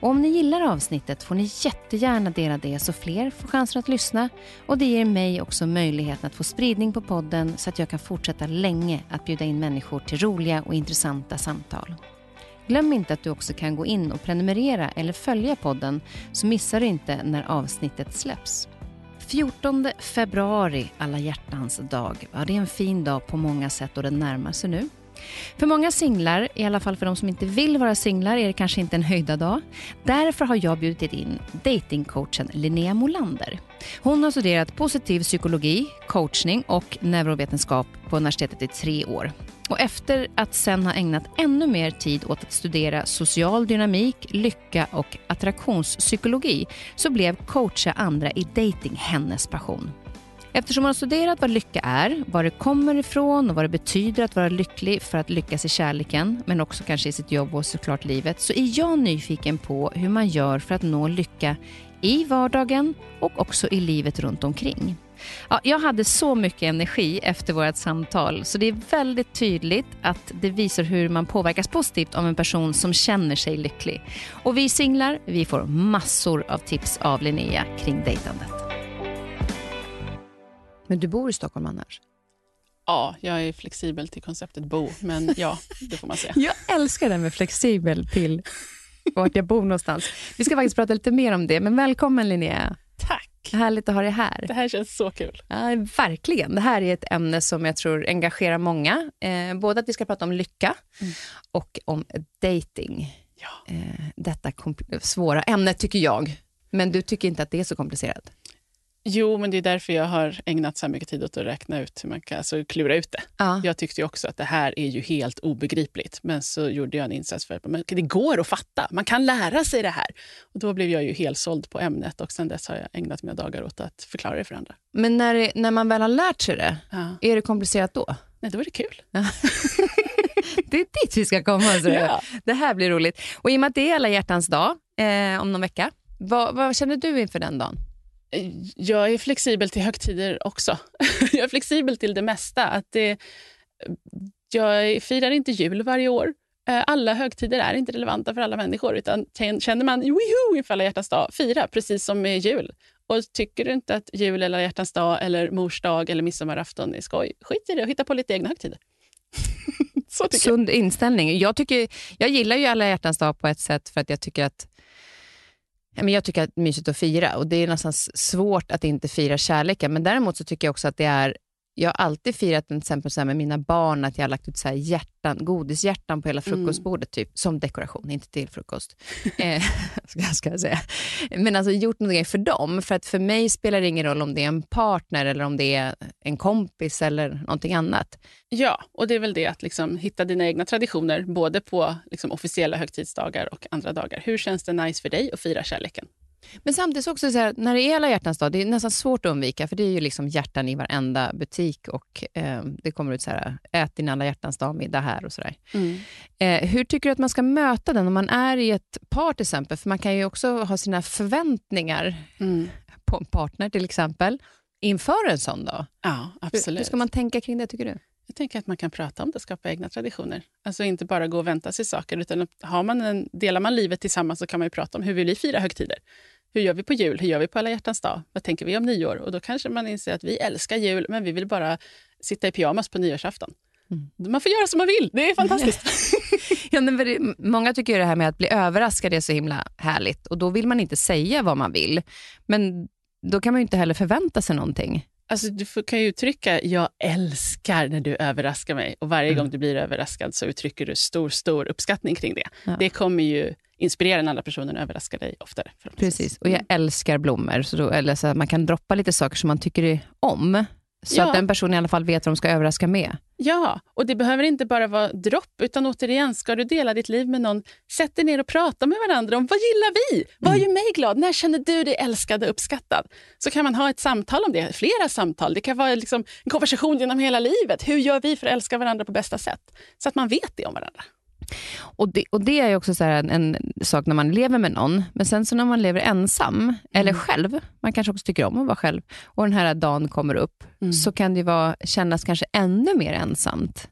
Och om ni gillar avsnittet får ni jättegärna dela det så fler får chansen att lyssna och det ger mig också möjligheten att få spridning på podden så att jag kan fortsätta länge att bjuda in människor till roliga och intressanta samtal. Glöm inte att du också kan gå in och prenumerera eller följa podden så missar du inte när avsnittet släpps. 14 februari, alla hjärtans dag. Ja, det är en fin dag på många sätt och den närmar sig nu. För många singlar, i alla fall för de som inte vill vara singlar, är det kanske inte en höjda dag. Därför har jag bjudit in datingcoachen Linnea Molander. Hon har studerat positiv psykologi, coachning och neurovetenskap på universitetet i tre år. Och efter att sen ha ägnat ännu mer tid åt att studera social dynamik, lycka och attraktionspsykologi så blev coacha andra i dating hennes passion. Eftersom hon har studerat vad lycka är, var det kommer ifrån och vad det betyder att vara lycklig för att lyckas i kärleken, men också kanske i sitt jobb och såklart livet, så är jag nyfiken på hur man gör för att nå lycka i vardagen och också i livet runt omkring. Ja, jag hade så mycket energi efter vårt samtal så det är väldigt tydligt att det visar hur man påverkas positivt av en person som känner sig lycklig. Och vi singlar, vi får massor av tips av Linnea kring dejtandet. Men du bor i Stockholm annars? Ja, jag är flexibel till konceptet bo, men ja, det får man säga. jag älskar det med flexibel till vart jag bor någonstans. Vi ska faktiskt prata lite mer om det, men välkommen Linnea. Tack. Härligt att ha dig här. Det här känns så kul. Ja, verkligen. Det här är ett ämne som jag tror engagerar många. Eh, både att vi ska prata om lycka mm. och om dating. Ja. Eh, detta svåra ämne tycker jag. Men du tycker inte att det är så komplicerat? Jo, men det är därför jag har ägnat så mycket tid åt att räkna ut hur man kan alltså, klura ut det. Ja. Jag tyckte också att det här är ju helt obegripligt. Men så gjorde jag en insats för att det går att fatta. Man kan lära sig det här. Och Då blev jag ju helt såld på ämnet och sen dess har jag ägnat mina dagar åt att förklara det för andra. Men när, när man väl har lärt sig det, ja. är det komplicerat då? Nej, då är det kul. det är dit vi ska komma. Så ja. Det här blir roligt. Och I och med att det är alla hjärtans dag eh, om någon vecka, vad, vad känner du inför den dagen? Jag är flexibel till högtider också. jag är flexibel till det mesta. Att det, jag firar inte jul varje år. Eh, alla högtider är inte relevanta för alla människor. Utan Känner man wihoo inför alla hjärtans dag, fira precis som med jul. Och Tycker du inte att jul eller hjärtans dag, eller mors dag eller midsommarafton är skoj, skit i det och hitta på lite egna högtider. Sund inställning. Jag, tycker, jag gillar ju alla hjärtans dag på ett sätt för att jag tycker att men jag tycker att det är mysigt att fira och det är nästan svårt att inte fira kärleken. Men däremot så tycker jag också att det är jag har alltid firat till exempel så med mina barn att jag har lagt ut så hjärtan, godishjärtan på hela mm. frukostbordet, mm. typ, som dekoration, inte till frukost. eh, ska jag säga. Men alltså gjort någonting för dem. För att för mig spelar det ingen roll om det är en partner eller om det är en kompis eller någonting annat. Ja, och det är väl det att liksom hitta dina egna traditioner, både på liksom officiella högtidsdagar och andra dagar. Hur känns det nice för dig att fira kärleken? Men samtidigt också så här, när det är alla hjärtans dag, det är nästan svårt att undvika, för det är ju liksom hjärtan i varenda butik och eh, det kommer ut så här, ät din alla hjärtans dag-middag här och sådär. Mm. Eh, hur tycker du att man ska möta den om man är i ett par till exempel? För man kan ju också ha sina förväntningar Mm. på en partner till exempel, inför en sån dag. Ja, Hur, absolut. hur ska man tänka kring det tycker du? Jag tänker att man kan prata om det, skapa egna traditioner. Alltså inte bara gå och vänta sig saker. Utan har man en, delar man livet tillsammans så kan man ju prata om hur vill vi fira högtider? Hur gör vi på jul? Hur gör vi på alla hjärtans dag? Vad tänker vi om nyår? Och då kanske man inser att vi älskar jul, men vi vill bara sitta i pyjamas på nyårsafton. Mm. Man får göra som man vill. Det är fantastiskt. Ja, men många tycker ju det här med att bli överraskad är så himla härligt och då vill man inte säga vad man vill. Men då kan man ju inte heller förvänta sig någonting. Alltså, du får, kan ju uttrycka jag älskar när du överraskar mig. Och varje Mm. gång du blir överraskad så uttrycker du stor, stor uppskattning kring det. Ja. Det kommer ju inspirera den andra personen att överraska dig oftare. Precis, och jag älskar blommor. Så då, eller så man kan droppa lite saker som man tycker om. Så Ja. att den personen i alla fall vet vad de ska överraska med. Ja, och det behöver inte bara vara dropp, utan återigen, ska du dela ditt liv med någon, sätt dig ner och prata med varandra om vad gillar vi? Vad Mm. gör mig glad? När känner du dig älskad och uppskattad? Så kan man ha ett samtal om det, flera samtal. Det kan vara liksom en konversation genom hela livet. Hur gör vi för att älska varandra på bästa sätt? Så att man vet det om varandra. Och det, och det är också så en, en sak när man lever med någon, men sen så när man lever ensam, eller själv, man kanske också tycker om att vara själv, och den här dagen kommer upp, så kan det vara, kännas kanske ännu mer ensamt.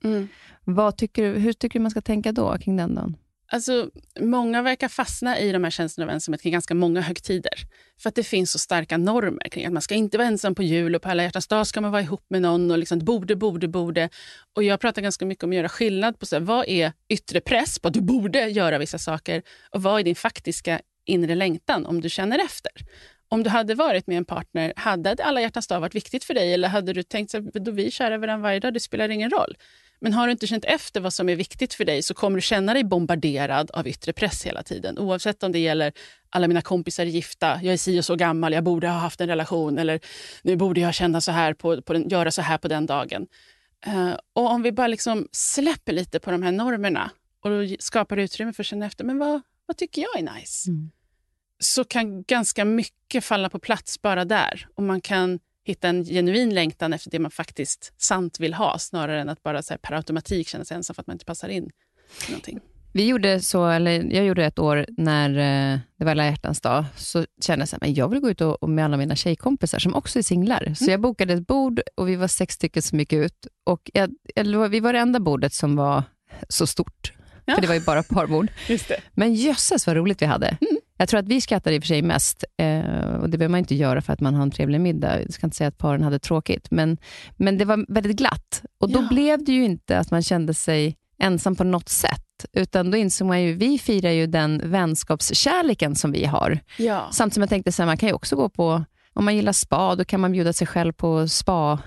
Vad tycker hur tycker du man ska tänka då kring den dagen? Alltså, många verkar fastna i de här känslorna av ensamhet kring ganska många högtider. För att det finns så starka normer kring att man ska inte vara ensam på jul och på alla hjärtans dag ska man vara ihop med någon och liksom borde, borde, borde. Och jag pratar ganska mycket om att göra skillnad på så här, vad är yttre press på att du borde göra vissa saker och vad är din faktiska inre längtan om du känner efter. Om du hade varit med en partner, hade alla hjärtans dag varit viktigt för dig eller hade du tänkt att då vi är kära varandra varje dag, det spelar ingen roll. Men har du inte känt efter vad som är viktigt för dig så kommer du känna dig bombarderad av yttre press hela tiden. Oavsett om det gäller alla mina kompisar är gifta, jag är si och så gammal, jag borde ha haft en relation eller nu borde jag känna så här på, på den, göra så här på den dagen. Uh, och om vi bara liksom släpper lite på de här normerna och skapar utrymme för att känna efter, men vad, vad tycker jag är nice? Mm. Så kan ganska mycket falla på plats bara där. Och man kan hitta en genuin längtan efter det man faktiskt sant vill ha, snarare än att bara så här, per automatik känna sig ensam för att man inte passar in i någonting. Vi gjorde så, eller jag gjorde ett år när eh, det var alla hjärtans dag, så kände jag men jag vill gå ut och, och med alla mina tjejkompisar som också är singlar. Så jag bokade ett bord och vi var sex stycken som gick ut. Och jag, eller, vi var det enda bordet som var så stort, Ja. för det var ju bara parbord. Men jösses vad roligt vi hade. Jag tror att vi skrattade i och för sig mest, eh, och det behöver man inte göra för att man har en trevlig middag. Jag ska inte säga att paren hade tråkigt, men, men det var väldigt glatt. Och då Ja. blev det ju inte att man kände sig ensam på något sätt, utan då insåg man ju, vi firar ju den vänskapskärleken som vi har. Ja. Samtidigt som jag tänkte så här, man kan ju också gå på, om man gillar spa, då kan man bjuda sig själv på spa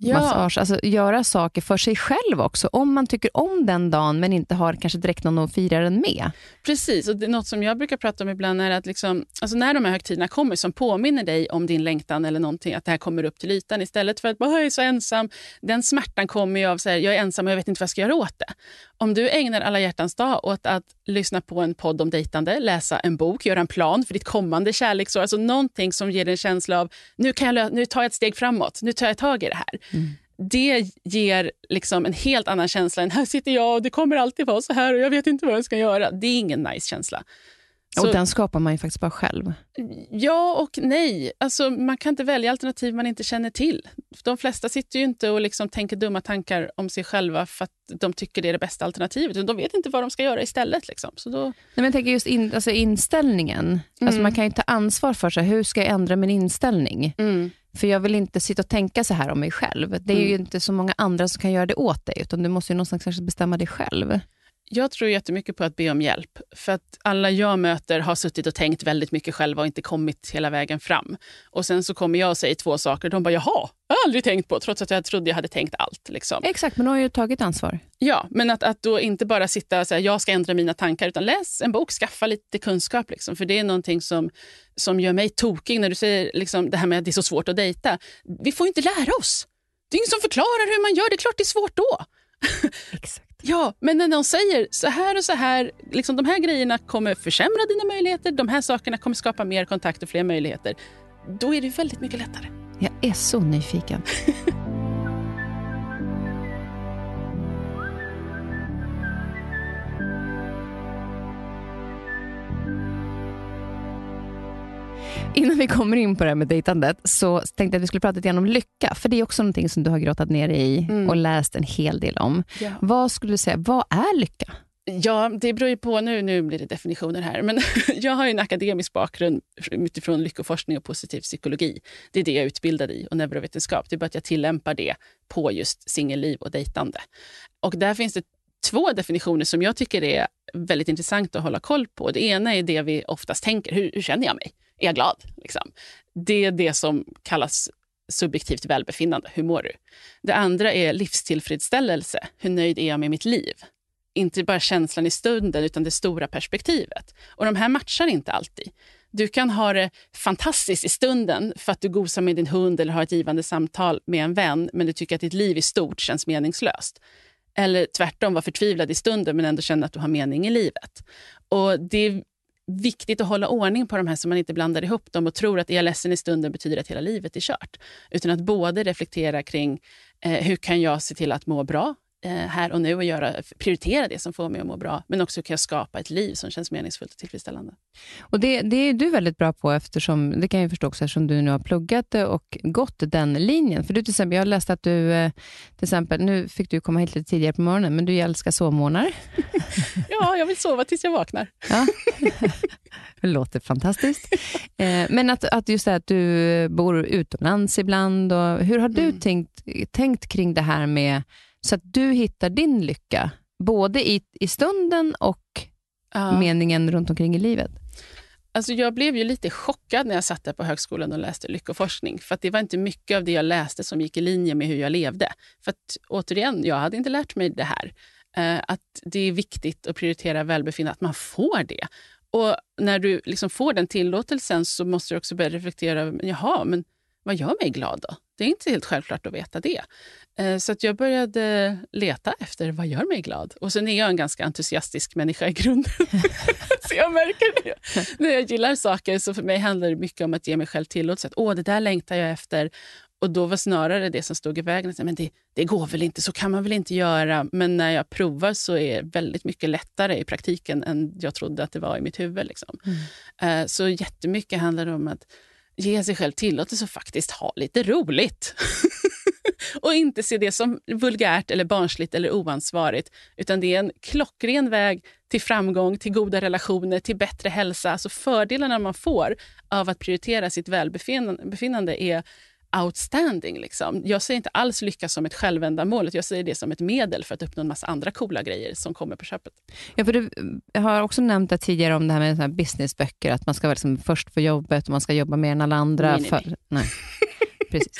Ja. massage, alltså göra saker för sig själv också. Om man tycker om den dagen men inte har kanske direkt någon att fira den med. Precis, och det något som jag brukar prata om ibland är att liksom, alltså när de här högtiderna kommer som påminner dig om din längtan eller någonting, att det här kommer upp till ytan istället för att bara, jag är så ensam. Den smärtan kommer ju av så här, jag är ensam och jag vet inte vad jag ska göra åt det. Om du ägnar alla hjärtans dag åt att lyssna på en podd om dejtande, läsa en bok, göra en plan för ditt kommande kärleksår, alltså någonting som ger dig en känsla av nu, kan jag, nu tar jag ett steg framåt, nu tar jag tag i det här. Det ger liksom en helt annan känsla än här sitter jag och det kommer alltid vara så här och jag vet inte vad jag ska göra. Det är ingen nice känsla. Så- Och den skapar man ju faktiskt bara själv. Ja och nej. Alltså, man kan inte välja alternativ man inte känner till. De flesta sitter ju inte och liksom tänker dumma tankar om sig själva för att de tycker det är det bästa alternativet. De vet inte vad de ska göra istället. Liksom. Så då, Nej, men jag tänker just in, alltså inställningen. Alltså man kan ju ta ansvar för sig. Hur ska jag ändra min inställning? För jag vill inte sitta och tänka så här om mig själv. Det är ju inte så många andra som kan göra det åt dig, utan du måste ju någonstans kanske bestämma det själv. Jag tror jättemycket på att be om hjälp. För att alla jag möter har suttit och tänkt väldigt mycket själva och inte kommit hela vägen fram. Och sen så kommer jag och säger två saker. De bara, jaha, jag har aldrig tänkt på. Trots att jag trodde jag hade tänkt allt. Liksom. Exakt, men då har ju tagit ansvar. Ja, men att, att då inte bara sitta och säga jag ska ändra mina tankar, utan läs en bok, skaffa lite kunskap. Liksom. För det är någonting som, som gör mig tokig när du säger liksom, det här med att det är så svårt att dejta. Vi får ju inte lära oss. Det är ingen som förklarar hur man gör, det är klart det är svårt då. Exakt. Ja, men när någon säger så här och så här, liksom de här grejerna kommer försämra dina möjligheter, de här sakerna kommer skapa mer kontakt och fler möjligheter, då är det väldigt mycket lättare. Jag är så nyfiken. Innan vi kommer in på det här med dejtandet så tänkte jag att vi skulle prata lite grann om lycka. För det är också någonting som du har grottat ner i mm. och läst en hel del om. Ja. Vad skulle du säga, vad är lycka? Ja, det beror ju på. Nu, nu blir det definitioner här. Men jag har en akademisk bakgrund utifrån lyckoforskning och positiv psykologi. Det är det jag är utbildad i och neurovetenskap. Det är bara att jag tillämpar det på just singelliv och dejtande. Och där finns det två definitioner som jag tycker är väldigt intressant att hålla koll på. Det ena är det vi oftast tänker. Hur, hur känner jag mig? Är jag glad? Liksom. Det är det som kallas subjektivt välbefinnande. Hur mår du? Det andra är livstillfredsställelse. Hur nöjd är jag med mitt liv? Inte bara känslan i stunden, utan det stora perspektivet. Och De här matchar inte alltid. Du kan ha det fantastiskt i stunden för att du gosar med din hund eller har ett givande samtal med en vän, men du tycker att ditt liv i stort känns meningslöst. Eller tvärtom, vara förtvivlad i stunden men ändå känna att du har mening i livet. Och Det viktigt att hålla ordning på de här så man inte blandar ihop dem och tror att är jag ledsen i stunden betyder att hela livet är kört. Utan att både reflektera kring eh, hur kan jag se till att må bra här och nu och göra, prioritera det som får mig att må bra. Men också hur kan jag skapa ett liv som känns meningsfullt och tillfredsställande. Och det, det är du väldigt bra på, eftersom, det kan jag förstå också, eftersom du nu har pluggat och gått den linjen. För du till exempel, jag har läst att du, eh, till exempel, nu fick du komma hit lite tidigare på morgonen, men du älskar sovmorgnar. ja, jag vill sova tills jag vaknar. ja. Det låter fantastiskt. Eh, men att, att just det att du bor utomlands ibland. Och hur har du mm. tänkt, tänkt kring det här med så att du hittar din lycka, både i, i stunden och ja. meningen runt omkring i livet? Alltså jag blev ju lite chockad när jag satt där på högskolan och läste lyckoforskning. För det var inte mycket av det jag läste som gick i linje med hur jag levde. För att, återigen, jag hade inte lärt mig det här. Eh, att det är viktigt att prioritera välbefinnande, att man får det. Och när du liksom får den tillåtelsen så måste du också börja reflektera över, jaha, men vad gör mig glad då? Det är inte helt självklart att veta det. Eh, så att jag började leta efter vad gör mig glad. Och sen är jag en ganska entusiastisk människa i grunden. så jag märker det. När jag gillar saker så för mig handlar det mycket om att ge mig själv tillåtelse. Att, Åh, det där längtar jag efter. Och då var snarare det som stod i vägen att men det, det går väl inte, så kan man väl inte göra. Men när jag provar så är det väldigt mycket lättare i praktiken än jag trodde att det var i mitt huvud. Liksom. Mm. Uh, så jättemycket handlar om att ge sig själv tillåtelse att faktiskt ha lite roligt. och inte se det som vulgärt, eller barnsligt eller oansvarigt. Utan det är en klockren väg till framgång, till goda relationer, till bättre hälsa. Alltså fördelarna man får av att prioritera sitt välbefinnande är outstanding. Liksom. Jag ser inte alls lycka som ett självändamål, jag ser det som ett medel för att uppnå en massa andra coola grejer som kommer på köpet. Ja, för du har också nämnt tidigare om det här med businessböcker, att man ska vara liksom först på jobbet och man ska jobba mer än alla andra. Nej, nej, nej. För, nej. Precis.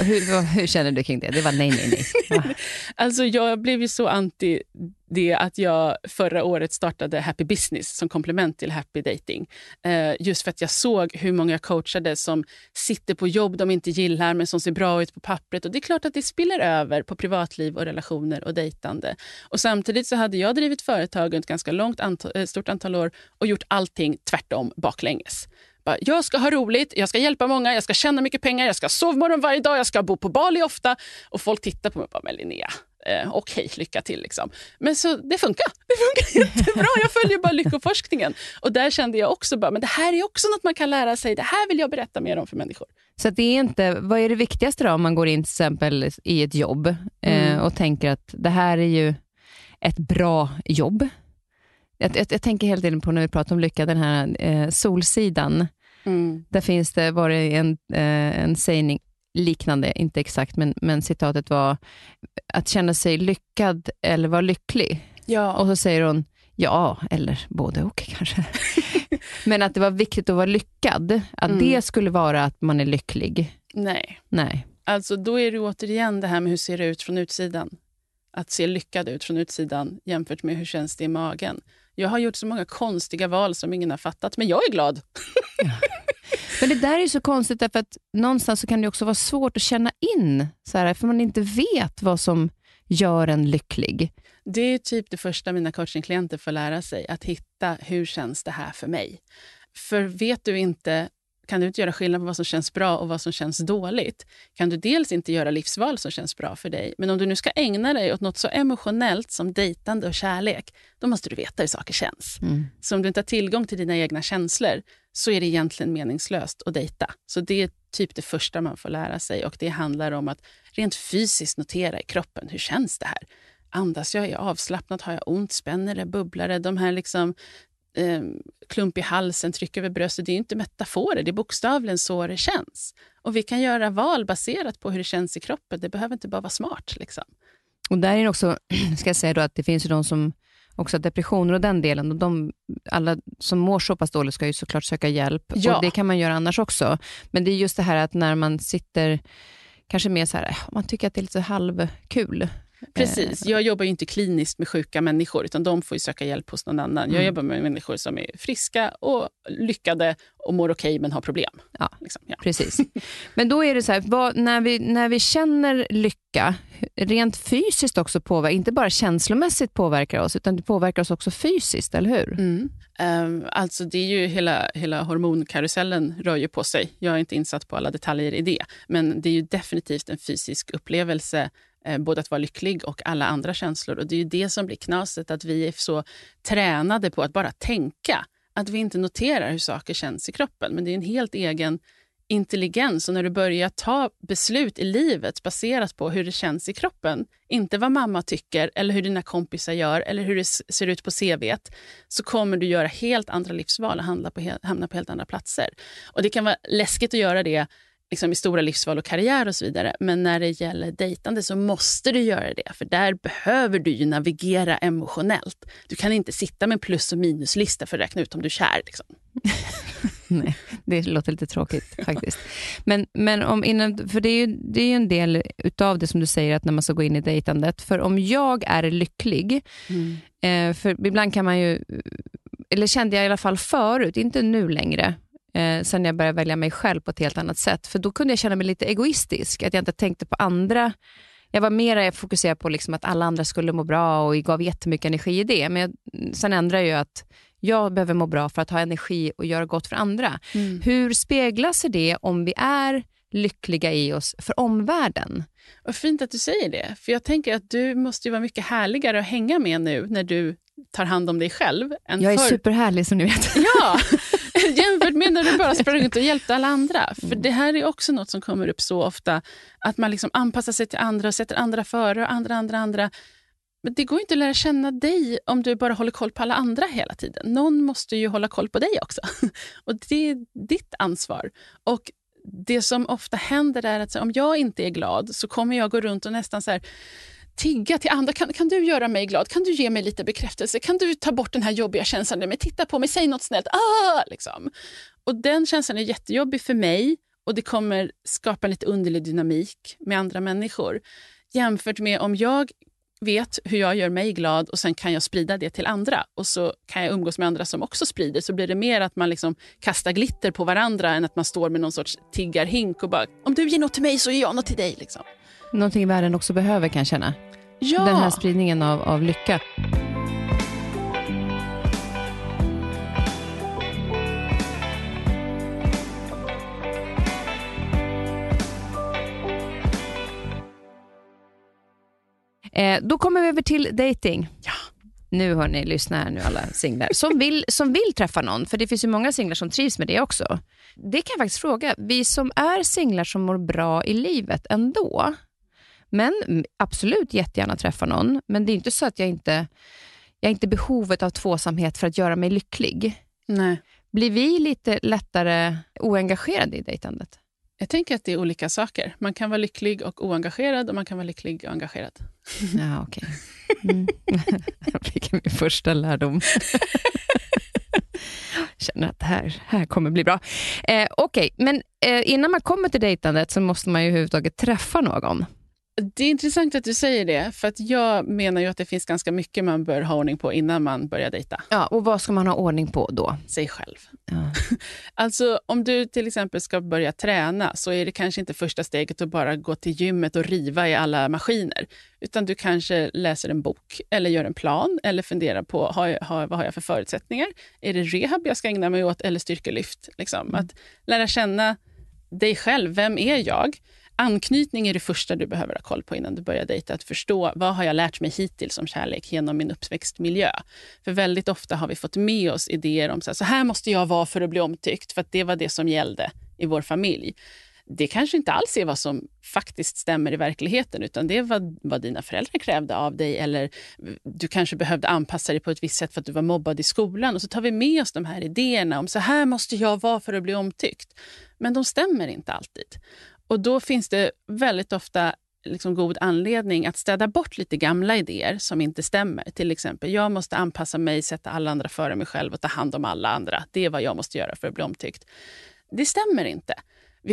Hur, hur, känner du kring det? Det var nej, nej, nej. Ja. Alltså, jag blev ju så anti det att jag förra året startade Happy Business som komplement till Happy Dating. Eh, just för att jag såg hur många jag coachade som sitter på jobb de inte gillar men som ser bra ut på pappret. Och Det är klart att det spiller över på privatliv och relationer och dejtande. Och Samtidigt så hade jag drivit företag under ett ganska långt antal, eh, stort antal år och gjort allting tvärtom baklänges. Jag ska ha roligt, jag ska hjälpa många, jag ska tjäna mycket pengar, jag ska sova morgon varje dag, jag ska bo på Bali ofta. Och folk tittar på mig och bara, men Linnea, eh, okej, okay, lycka till. Liksom. Men så det funkar. Det funkar jättebra. Jag följer bara lyckoforskningen. Och där kände jag också bara, men det här är också något man kan lära sig. Det här vill jag berätta mer om för människor. Så det är inte, vad är det viktigaste då om man går in till exempel i ett jobb eh, mm. och tänker att det här är ju ett bra jobb. Jag, jag, jag, tänker hela tiden på när vi pratar om lycka, den här eh, Solsidan. Mm. Där finns det var det en, eh, en sägning liknande, inte exakt, men, men citatet var att känna sig lyckad eller vara lycklig. Ja. Och så säger hon ja, eller både och kanske. men att det var viktigt att vara lyckad, att mm. det skulle vara att man är lycklig. Nej. Nej. Alltså då är det återigen det här med hur ser det ut från utsidan. Att se lyckad ut från utsidan jämfört med hur känns det i magen. Jag har gjort så många konstiga val som ingen har fattat, men jag är glad. Men det där är så konstigt, därför att någonstans så kan det också vara svårt att känna in, så här, för man inte vet vad som gör en lycklig. Det är typ det första mina coachingklienter får lära sig, att hitta hur känns det här för mig. För vet du inte kan du inte göra skillnad på vad som känns bra och vad som känns dåligt, kan du dels inte göra livsval som känns bra för dig, men om du nu ska ägna dig åt något så emotionellt som dejtande och kärlek, då måste du veta hur saker känns. Mm. Så om du inte har tillgång till dina egna känslor, så är det egentligen meningslöst att dejta. Så det är typ det första man får lära sig och det handlar om att rent fysiskt notera i kroppen, hur känns det här? Andas jag? Är jag avslappnad? Har jag ont? Spänner det? Bubblar det? De här liksom eh, klump i halsen, tryck över bröstet. Det är inte metaforer, det är bokstavligen så det känns. Och vi kan göra val baserat på hur det känns i kroppen. Det behöver inte bara vara smart. Liksom. Och där är det också, ska jag säga då, att det finns ju de som också depressioner och den delen. Och de, alla som mår så pass dåligt ska ju såklart söka hjälp. Ja. Och Det kan man göra annars också. Men det är just det här att när man sitter kanske mer så här, man tycker att det är lite halvkul Precis. Jag jobbar inte kliniskt med sjuka människor, utan de får söka hjälp hos någon annan. Mm. Jag jobbar med människor som är friska och lyckade och mår okej, okay, men har problem. Ja, liksom, ja. Precis. Men då är det så här, vad, när, vi, när vi känner lycka, rent fysiskt också påverkar, inte bara känslomässigt påverkar oss, utan det påverkar oss också fysiskt, eller hur? Mm. Um, alltså det är ju hela, hela hormonkarusellen rör ju på sig. Jag är inte insatt på alla detaljer i det, men det är ju definitivt en fysisk upplevelse eh, både att vara lycklig och alla andra känslor. Och Det är ju det som blir knaset, att vi är så tränade på att bara tänka. Att vi inte noterar hur saker känns i kroppen. Men det är en helt egen intelligens och när du börjar ta beslut i livet baserat på hur det känns i kroppen, inte vad mamma tycker eller hur dina kompisar gör eller hur det ser ut på CV, så kommer du göra helt andra livsval och hamna på, hamna på helt andra platser. Och Det kan vara läskigt att göra det liksom i stora livsval och karriär och så vidare. Men när det gäller dejtande så måste du göra det, för där behöver du ju navigera emotionellt. Du kan inte sitta med plus och minuslista för att räkna ut om du är kär. Liksom. Nej, det låter lite tråkigt faktiskt. Men, men om innan, för det är, ju, det är en del utav det som du säger, att när man ska gå in i dejtandet. För om jag är lycklig, mm. eh, för ibland kan man ju, eller kände jag i alla fall förut, inte nu längre, eh, sen jag började välja mig själv på ett helt annat sätt. För då kunde jag känna mig lite egoistisk, att jag inte tänkte på andra. Jag var mer fokuserad på liksom att alla andra skulle må bra och gav jättemycket energi i det. Men jag, sen ändrade jag att jag behöver må bra för att ha energi och göra gott för andra. Mm. Hur speglar sig det om vi är lyckliga i oss för omvärlden? Vad fint att du säger det. För jag tänker att du måste vara mycket härligare att hänga med nu när du tar hand om dig själv. Jag är för... superhärlig som ni vet. Ja, jämfört med när du bara sprang runt och hjälpte alla andra. För mm. det här är också något som kommer upp så ofta, att man liksom anpassar sig till andra och sätter andra före och andra, andra, andra. Men det går inte att lära känna dig om du bara håller koll på alla andra hela tiden. Någon måste ju hålla koll på dig också. Och det är ditt ansvar. Och det som ofta händer är att om jag inte är glad så kommer jag gå runt och nästan så här, tigga till andra. Kan, kan du göra mig glad? Kan du ge mig lite bekräftelse? Kan du ta bort den här jobbiga känslan? Men titta på mig, säg något snällt. Ah! Liksom. Och Den känslan är jättejobbig för mig och det kommer skapa lite underlig dynamik med andra människor. Jämfört med om jag vet hur jag gör mig glad och sen kan jag sprida det till andra. Och så kan jag umgås med andra som också sprider. Så blir det mer att man liksom kastar glitter på varandra än att man står med någon sorts tiggarhink och bara “om du ger något till mig så ger jag något till dig”. Liksom. Någonting världen också behöver kan jag känna. Ja. Den här spridningen av, av lycka. Eh, då kommer vi över till dating. Ja. Nu hör ni, lyssna här nu alla singlar som vill, som vill träffa någon, för det finns ju många singlar som trivs med det också. Det kan jag faktiskt fråga. Vi som är singlar som mår bra i livet ändå, men absolut jättegärna träffa någon, men det är inte så att jag inte jag har inte behovet av tvåsamhet för att göra mig lycklig. Nej. Blir vi lite lättare oengagerade i dejtandet? Jag tänker att det är olika saker. Man kan vara lycklig och oengagerad och man kan vara lycklig och engagerad. Ja, okej. Okay. Mm. jag fick min första lärdom. känner att det här, här kommer bli bra. Eh, okej, okay. men eh, innan man kommer till dejtandet så måste man ju överhuvudtaget träffa någon. Det är intressant att du säger det, för att jag menar ju att det finns ganska mycket man bör ha ordning på innan man börjar dejta. Ja, och vad ska man ha ordning på då? Sig själv. Ja. Alltså om du till exempel ska börja träna så är det kanske inte första steget att bara gå till gymmet och riva i alla maskiner. Utan du kanske läser en bok eller gör en plan eller funderar på har har, vad har jag för förutsättningar. Är det rehab jag ska ägna mig åt eller styrkelyft? Liksom. Mm. Att lära känna dig själv. Vem är jag? Anknytning är det första du behöver ha koll på innan du börjar dejta. Att förstå vad har jag lärt mig hittills om kärlek genom min uppväxtmiljö. För väldigt ofta har vi fått med oss idéer om så här, så här måste jag vara för att bli omtyckt, för att det var det som gällde i vår familj. Det kanske inte alls är vad som faktiskt stämmer i verkligheten, utan det är vad, vad dina föräldrar krävde av dig eller du kanske behövde anpassa dig på ett visst sätt för att du var mobbad i skolan. Och så tar vi med oss de här idéerna om så här måste jag vara för att bli omtyckt. Men de stämmer inte alltid. Och då finns det väldigt ofta liksom god anledning att städa bort lite gamla idéer som inte stämmer. Till exempel, jag måste anpassa mig, sätta alla andra före mig själv och ta hand om alla andra. Det är vad jag måste göra för att bli omtyckt. Det stämmer inte.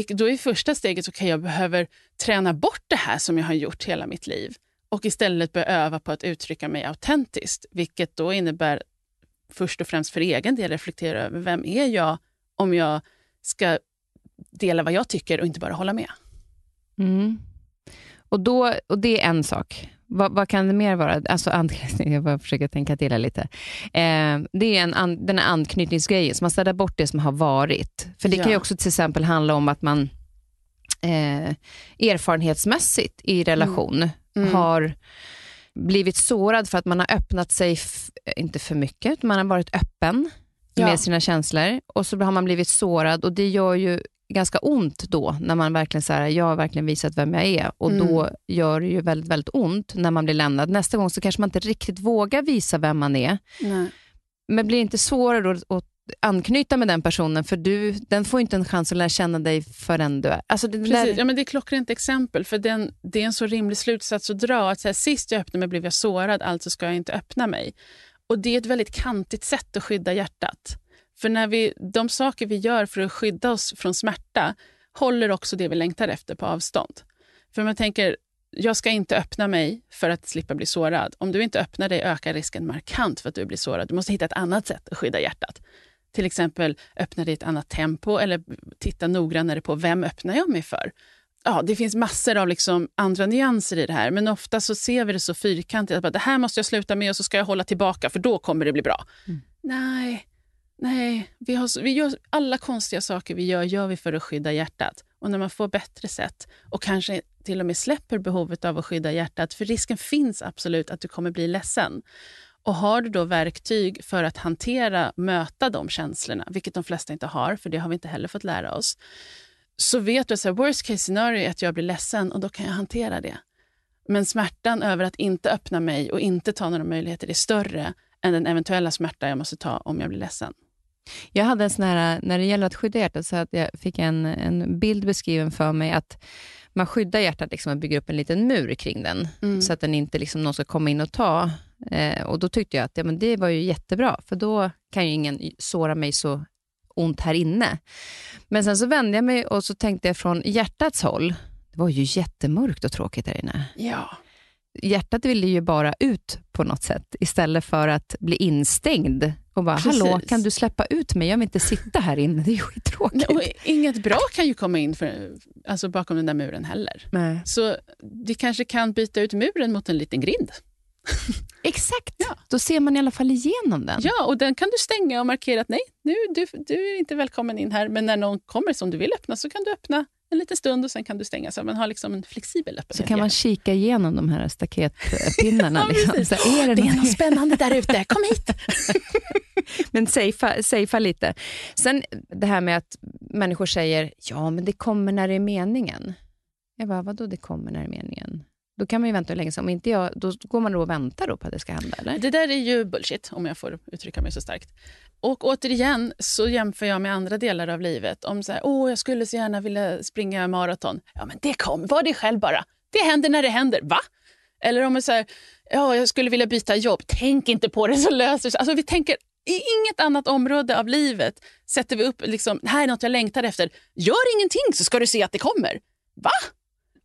Då är första steget så okay, jag behöver träna bort det här som jag har gjort hela mitt liv och istället börja öva på att uttrycka mig autentiskt, vilket då innebär först och främst för egen del reflektera över vem är jag om jag ska dela vad jag tycker och inte bara hålla med. Mm. Och, då, och det är en sak. Vad, vad, kan det mer vara? Alltså anknytning, jag bara försöker tänka till här lite. Eh, det är en an, den här anknytningsgrejen, så man städar bort det som har varit. För det ja. kan ju också till exempel handla om att man eh, erfarenhetsmässigt i relation mm. Mm. har blivit sårad för att man har öppnat sig, inte för mycket, man har varit öppen ja. med sina känslor och så har man blivit sårad och det gör ju ganska ont då, när man verkligen så jag har verkligen visat vem jag är. Och mm. Då gör det ju väldigt, väldigt ont när man blir lämnad. Nästa gång så kanske man inte riktigt vågar visa vem man är. Nej. Men blir det inte svårare att, att anknyta med den personen, för du, den får inte en chans att lära känna dig förrän du är... Alltså det, Precis. Ja, men det är klockrent exempel, för den, det är en så rimlig slutsats att dra. Att så här, sist jag öppnade mig blev jag sårad, alltså ska jag inte öppna mig. Och Det är ett väldigt kantigt sätt att skydda hjärtat. För när vi, de saker vi gör för att skydda oss från smärta håller också det vi längtar efter på avstånd. För man tänker, jag ska inte öppna mig för att slippa bli sårad. Om du inte öppnar dig ökar risken markant för att du blir sårad. Du måste hitta ett annat sätt att skydda hjärtat. Till exempel öppna dig i ett annat tempo eller titta noggrannare på vem öppnar jag mig för. Ja, det finns massor av liksom andra nyanser i det här, men ofta så ser vi det så fyrkantigt. att Det här måste jag sluta med och så ska jag hålla tillbaka för då kommer det bli bra. Mm. Nej, Nej, vi, har, vi gör, alla konstiga saker vi gör, gör vi för att skydda hjärtat. Och när man får bättre sätt och kanske till och med släpper behovet av att skydda hjärtat, för risken finns absolut att du kommer bli ledsen. Och har du då verktyg för att hantera, möta de känslorna, vilket de flesta inte har, för det har vi inte heller fått lära oss, så vet du att worst case scenario är att jag blir ledsen och då kan jag hantera det. Men smärtan över att inte öppna mig och inte ta några möjligheter är större än den eventuella smärta jag måste ta om jag blir ledsen. Jag hade en sån här, när det gäller att skydda hjärtat, så att jag fick en, en bild beskriven för mig att man skyddar hjärtat liksom och bygger upp en liten mur kring den, mm. så att den inte liksom någon ska komma in och ta. Eh, och Då tyckte jag att ja, men det var ju jättebra, för då kan ju ingen såra mig så ont här inne. Men sen så vände jag mig och så tänkte jag från hjärtats håll, det var ju jättemörkt och tråkigt där inne. Ja hjärtat ville ju bara ut på något sätt, istället för att bli instängd och bara, Precis. hallå, kan du släppa ut mig? Jag vill inte sitta här inne, det är skittråkigt. Och inget bra kan ju komma in för, alltså bakom den där muren heller. Nej. Så vi kanske kan byta ut muren mot en liten grind. Exakt, ja. då ser man i alla fall igenom den. Ja, och den kan du stänga och markera att nej, nu, du, du är inte välkommen in här, men när någon kommer som du vill öppna så kan du öppna en liten stund och sen kan du stänga. Så man har liksom en flexibel öppenhet. Så kan man kika igenom de här staketpinnarna. ja, liksom. så är det, det är något spännande där ute, kom hit! men safea, lite. Sen det här med att människor säger, ja men det kommer när det är meningen. Jag bara, vadå det kommer när det är meningen? Då kan man ju vänta hur länge som Om inte jag, då går man då och väntar då på att det ska hända? Eller? Det där är ju bullshit, om jag får uttrycka mig så starkt. Och återigen så jämför jag med andra delar av livet. Om så här, åh, jag skulle så gärna vilja springa maraton. Ja, men det kom, Var det själv bara. Det händer när det händer. Va? Eller om jag säger, ja, jag skulle vilja byta jobb. Tänk inte på det så löser sig. Alltså, vi tänker i inget annat område av livet sätter vi upp, liksom, här är något jag längtar efter. Gör ingenting så ska du se att det kommer. Va?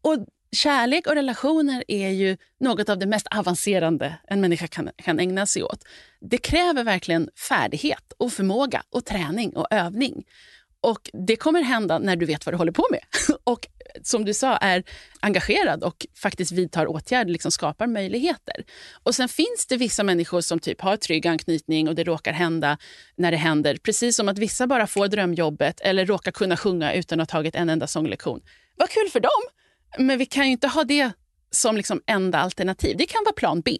Och kärlek och relationer är ju något av det mest avancerande en människa kan, kan ägna sig åt. Det kräver verkligen färdighet och förmåga och träning och övning. Och Det kommer hända när du vet vad du håller på med. Och som du sa, är engagerad och faktiskt vidtar åtgärder, liksom skapar möjligheter. Och Sen finns det vissa människor som typ har trygg anknytning och det råkar hända när det händer. Precis som att vissa bara får drömjobbet eller råkar kunna sjunga utan att ha tagit en enda sånglektion. Vad kul för dem! Men vi kan ju inte ha det som liksom enda alternativ. Det kan vara plan B.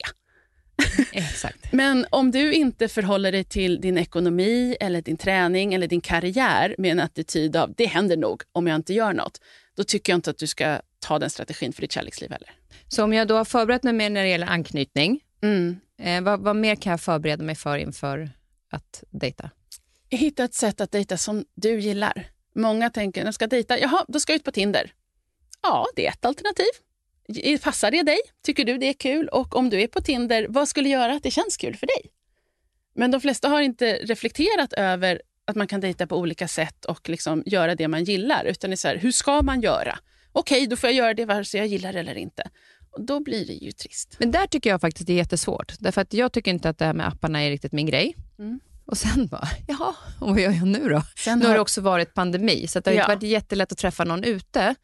Exakt. Men om du inte förhåller dig till din ekonomi, eller din träning eller din karriär med en attityd av det händer nog om jag inte gör något, då tycker jag inte att du ska ta den strategin för ditt kärleksliv heller. Så om jag då har förberett mig mer när det gäller anknytning, mm. eh, vad, vad, mer kan jag förbereda mig för inför att dejta? Hitta ett sätt att dejta som du gillar. Många tänker, jag ska dejta, jaha, då ska jag ut på Tinder. Ja, det är ett alternativ. Passar det dig? Tycker du det är kul? Och om du är på Tinder, vad skulle göra att det känns kul för dig? Men de flesta har inte reflekterat över att man kan dejta på olika sätt och liksom göra det man gillar. Utan det är så här, hur ska man göra? Okej, okay, då får jag göra det vare sig jag gillar det eller inte. Och Då blir det ju trist. Men där tycker jag faktiskt det är jättesvårt. Därför att jag tycker inte att det här med apparna är riktigt min grej. Mm. Och sen bara, jaha, och vad gör jag nu då? Sen nu har det också varit pandemi, så det har ja. inte varit jättelätt att träffa någon ute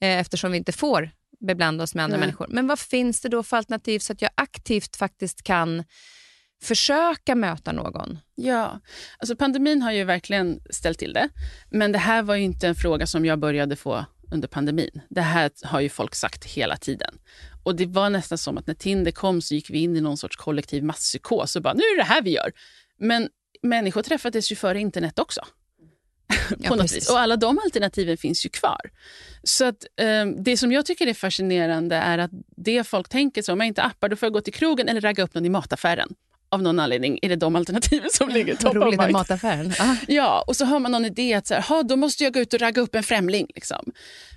eh, eftersom vi inte får beblanda oss med andra Nej. människor. Men vad finns det då för alternativ så att jag aktivt faktiskt kan försöka möta någon? Ja, alltså pandemin har ju verkligen ställt till det. Men det här var ju inte en fråga som jag började få under pandemin. Det här har ju folk sagt hela tiden. Och Det var nästan som att när Tinder kom så gick vi in i någon sorts kollektiv masspsykos och bara nu är det här vi gör. Men människor träffades ju före internet också. på något vis. Och alla de alternativen finns ju kvar. Så att, eh, Det som jag tycker är fascinerande är att det folk tänker så, om jag inte appar då får jag gå till krogen eller ragga upp någon i mataffären. Av någon anledning är det de alternativen som ligger top Roligt med mataffären. Ja, och så har man någon idé att så här, då måste jag gå ut och ragga upp en främling. Liksom.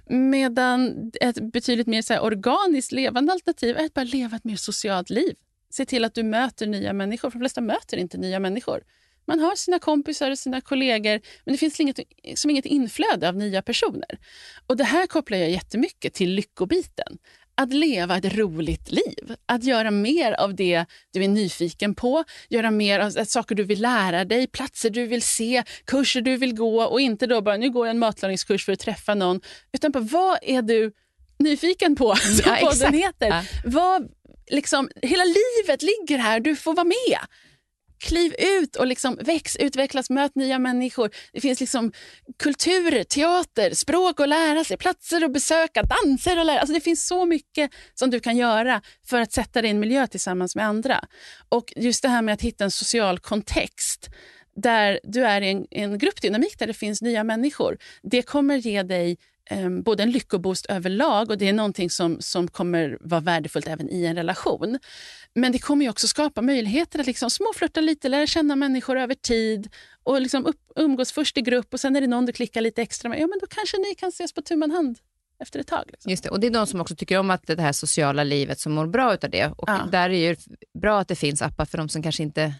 Medan ett betydligt mer så här, organiskt levande alternativ är att bara leva ett mer socialt liv. Se till att du möter nya människor, för de flesta möter inte nya människor. Man har sina kompisar och sina kollegor, men det finns inget, som inget inflöde av nya personer. Och Det här kopplar jag jättemycket till lyckobiten. Att leva ett roligt liv. Att göra mer av det du är nyfiken på, göra mer av saker du vill lära dig, platser du vill se, kurser du vill gå och inte då bara nu går jag en matlagningskurs för att träffa någon. Utan på vad är du nyfiken på, som ja, podden heter. Ja. Vad, liksom, hela livet ligger här, du får vara med. Kliv ut och liksom väx, utvecklas, möt nya människor. Det finns liksom kulturer, teater, språk att lära sig, platser att besöka, danser att lära alltså Det finns så mycket som du kan göra för att sätta dig i en miljö tillsammans med andra. Och just det här med att hitta en social kontext där du är i en, en gruppdynamik där det finns nya människor. Det kommer ge dig eh, både en lyckoboost överlag och det är någonting som, som kommer vara värdefullt även i en relation. Men det kommer också skapa möjligheter att liksom småflörta lite, lära känna människor över tid och liksom upp, umgås först i grupp och sen är det någon du klickar lite extra med. Ja, men då kanske ni kan ses på tu man hand efter ett tag. Liksom. Just det. Och det är de som också tycker om att det här sociala livet som mår bra av det. Och ja. Där är det bra att det finns appar för de som kanske inte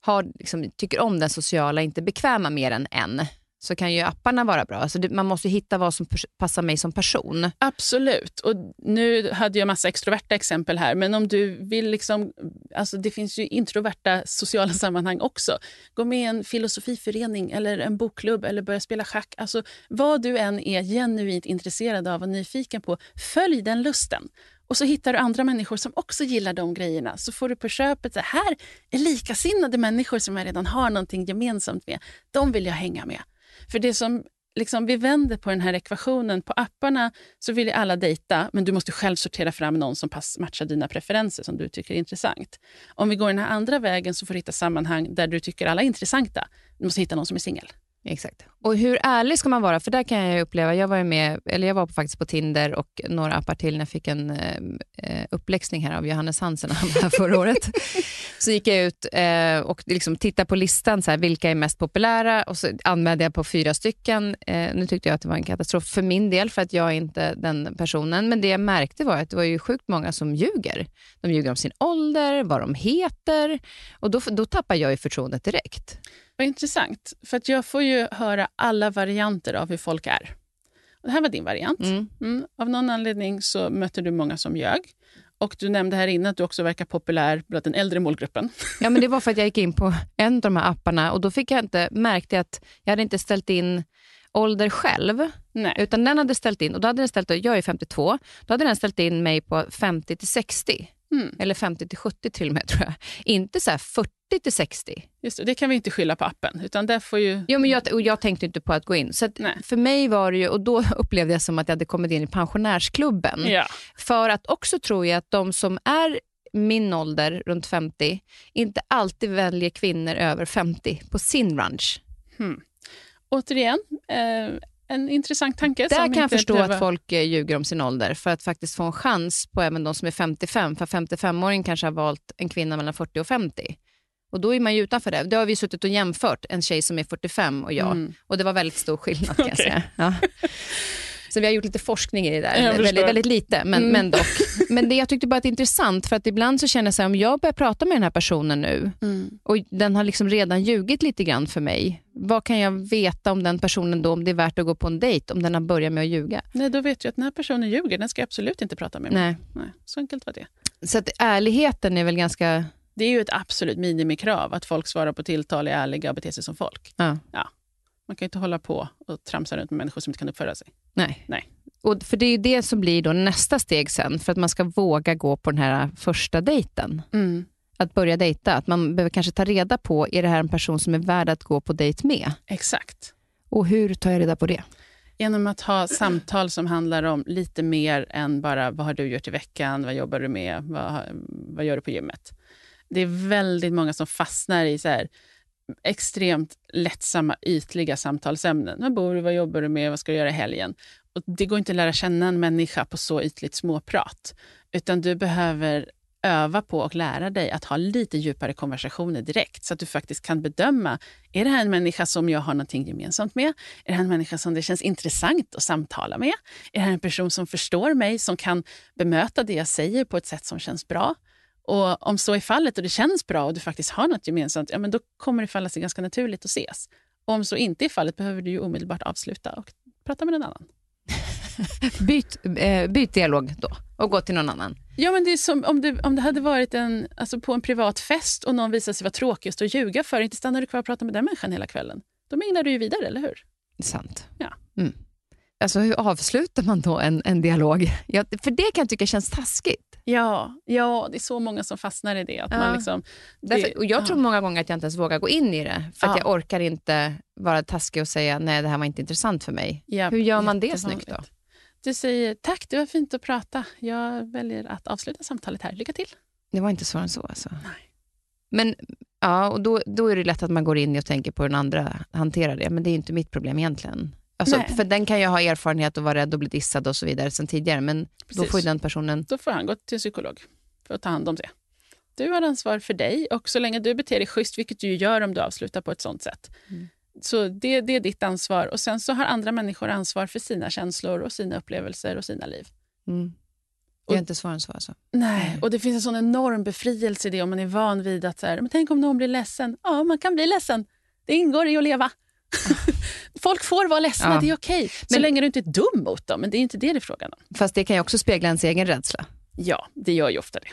har, liksom, tycker om den sociala, inte bekväma mer än en så kan ju apparna vara bra. Alltså det, man måste hitta vad som passar mig som person. Absolut. Och Nu hade jag massa extroverta exempel här, men om du vill... liksom, alltså Det finns ju introverta sociala sammanhang också. Gå med i en filosofiförening eller en bokklubb eller börja spela schack. Alltså, vad du än är genuint intresserad av och nyfiken på, följ den lusten. Och så hittar du andra människor som också gillar de grejerna. Så får du på köpet, så här är likasinnade människor som jag redan har någonting gemensamt med. De vill jag hänga med. För det som liksom, vi vänder på den här ekvationen. På apparna så vill ju alla dejta, men du måste själv sortera fram någon som pass, matchar dina preferenser som du tycker är intressant. Om vi går den här andra vägen så får du hitta sammanhang där du tycker alla är intressanta. Du måste hitta någon som är singel. Exakt. Och hur ärlig ska man vara? För där kan jag uppleva, jag var med, eller jag var faktiskt på Tinder och några appar till när jag fick en eh, eh uppläxning här av Johannes Hansen här förra året. så gick jag ut eh, och liksom tittade på listan, så här, vilka är mest populära och så anmälde jag på fyra stycken. Eh, nu tyckte jag att det var en katastrof för min del, för att jag är inte den personen. Men det jag märkte var att det var ju sjukt många som ljuger. De ljuger om sin ålder, vad de heter och då, då tappar jag ju förtroendet direkt. Vad intressant, för att jag får ju höra alla varianter av hur folk är. Och det här var din variant. Mm. Mm. Av någon anledning så mötte du många som ljög. Och du nämnde här inne att du också verkar populär bland den äldre målgruppen. Ja, men det var för att jag gick in på en av de här apparna och då fick jag inte, märkte jag att jag hade inte ställt in ålder själv, Nej. utan den hade ställt in, och då hade den ställt, jag är 52, då hade den ställt in mig på 50 till 60. Mm. Eller 50 till 70 till och med tror jag. Inte så här 40 till 60. Just det, det kan vi inte skylla på appen. Utan där får ju... Jo, men jag, och jag tänkte inte på att gå in. Så att för mig var det ju, och då upplevde jag som att jag hade kommit in i pensionärsklubben. Ja. För att också tror jag att de som är min ålder, runt 50, inte alltid väljer kvinnor över 50 på sin ranch. Återigen, eh, en intressant tanke. Där kan jag förstå att folk eh, ljuger om sin ålder för att faktiskt få en chans på även de som är 55. För 55-åringen kanske har valt en kvinna mellan 40 och 50. Och då är man ju utanför det. Det har vi suttit och jämfört, en tjej som är 45 och jag. Mm. Och det var väldigt stor skillnad kan jag Okej. säga. Ja. Så vi har gjort lite forskning i det där. Väldigt, väldigt lite, men, Mm. men dock. Men det, jag tyckte bara att det är intressant för att ibland så känner jag så här, om jag börjar prata med den här personen nu Mm. och den har liksom redan ljugit lite grann för mig. Vad kan jag veta om den personen då, om det är värt att gå på en dejt, om den har börjat med att ljuga? Nej, då vet jag att den här personen ljuger. Den ska jag absolut inte prata med. mig. Nej. Nej, så enkelt var det. Så att ärligheten är väl ganska... Det är ju ett absolut minimikrav att folk svarar på tilltal, är ärliga och beter sig som folk. Ja, Man kan ju inte hålla på och tramsa runt med människor som inte kan uppföra sig. nej. Nej. Och för det är ju det som blir då nästa steg sen, för att man ska våga gå på den här första dejten. Mm. Att börja dejta. Att man behöver kanske ta reda på, är det här en person som är värd att gå på dejt med? Exakt. Och hur tar jag reda på det? Genom att ha samtal som handlar om lite mer än bara vad har du gjort i veckan, vad jobbar du med, vad, vad gör du på gymmet. Det är väldigt många som fastnar i så här extremt lättsamma, ytliga samtalsämnen. Var bor du, vad jobbar du med, vad ska du göra i helgen? Och det går inte att lära känna en människa på så ytligt småprat. Utan du behöver öva på och lära dig att ha lite djupare konversationer direkt så att du faktiskt kan bedöma, är det här en människa som jag har någonting gemensamt med? Är det här en människa som det känns intressant att samtala med? Är det här en person som förstår mig, som kan bemöta det jag säger på ett sätt som känns bra? Och om så är fallet och det känns bra och du faktiskt har något gemensamt, ja, men då kommer det falla sig ganska naturligt att ses. Och om så inte är fallet behöver du ju omedelbart avsluta och prata med någon annan. Byt, eh, byt dialog då och gå till någon annan. Ja, men det är som om det, om det hade varit en, alltså på en privat fest och någon visade sig vara tråkigast att ljuga för, inte stannar du kvar och pratar med den människan hela kvällen. Då minglar du ju vidare, eller hur? Sant. Ja. Mm. Alltså hur avslutar man då en, en dialog? Ja, för det kan jag tycka känns taskigt. Ja, ja, det är så många som fastnar i det. Att Ja. man liksom, det, Därför, och jag tror många gånger att jag inte ens vågar gå in i det, för att Ja. jag orkar inte vara taskig och säga nej, det här var inte intressant för mig. Ja, Hur gör man det snyggt då? Du säger tack, det var fint att prata. Jag väljer att avsluta samtalet här. Lycka till. Det var inte svårare än så. Alltså. Men ja, och då, då är det lätt att man går in och tänker på hur den andra hanterar det, men det är inte mitt problem egentligen. Alltså, för den kan ju ha erfarenhet och vara rädd och bli dissad och så vidare sen tidigare, men då Precis. får ju den personen... Då får han gå till psykolog för att ta hand om det. Du har ansvar för dig och så länge du beter dig schysst, vilket du gör om du avslutar på ett sånt sätt. Mm. Så det, det är ditt ansvar. Och Sen så har andra människor ansvar för sina känslor och sina upplevelser och sina liv. Mm. Det är inte svårare än så alltså. Nej. Och Det finns en sån enorm befrielse i det om man är van vid att så här, men tänk om någon blir ledsen. Ja, man kan bli ledsen. Det ingår i att leva. Folk får vara ledsna, Ja. det är okej. Så Men- länge du inte är dum mot dem. Men det är inte det det är frågan om. Fast det kan ju också spegla ens egen rädsla, Ja, det gör ju ofta det.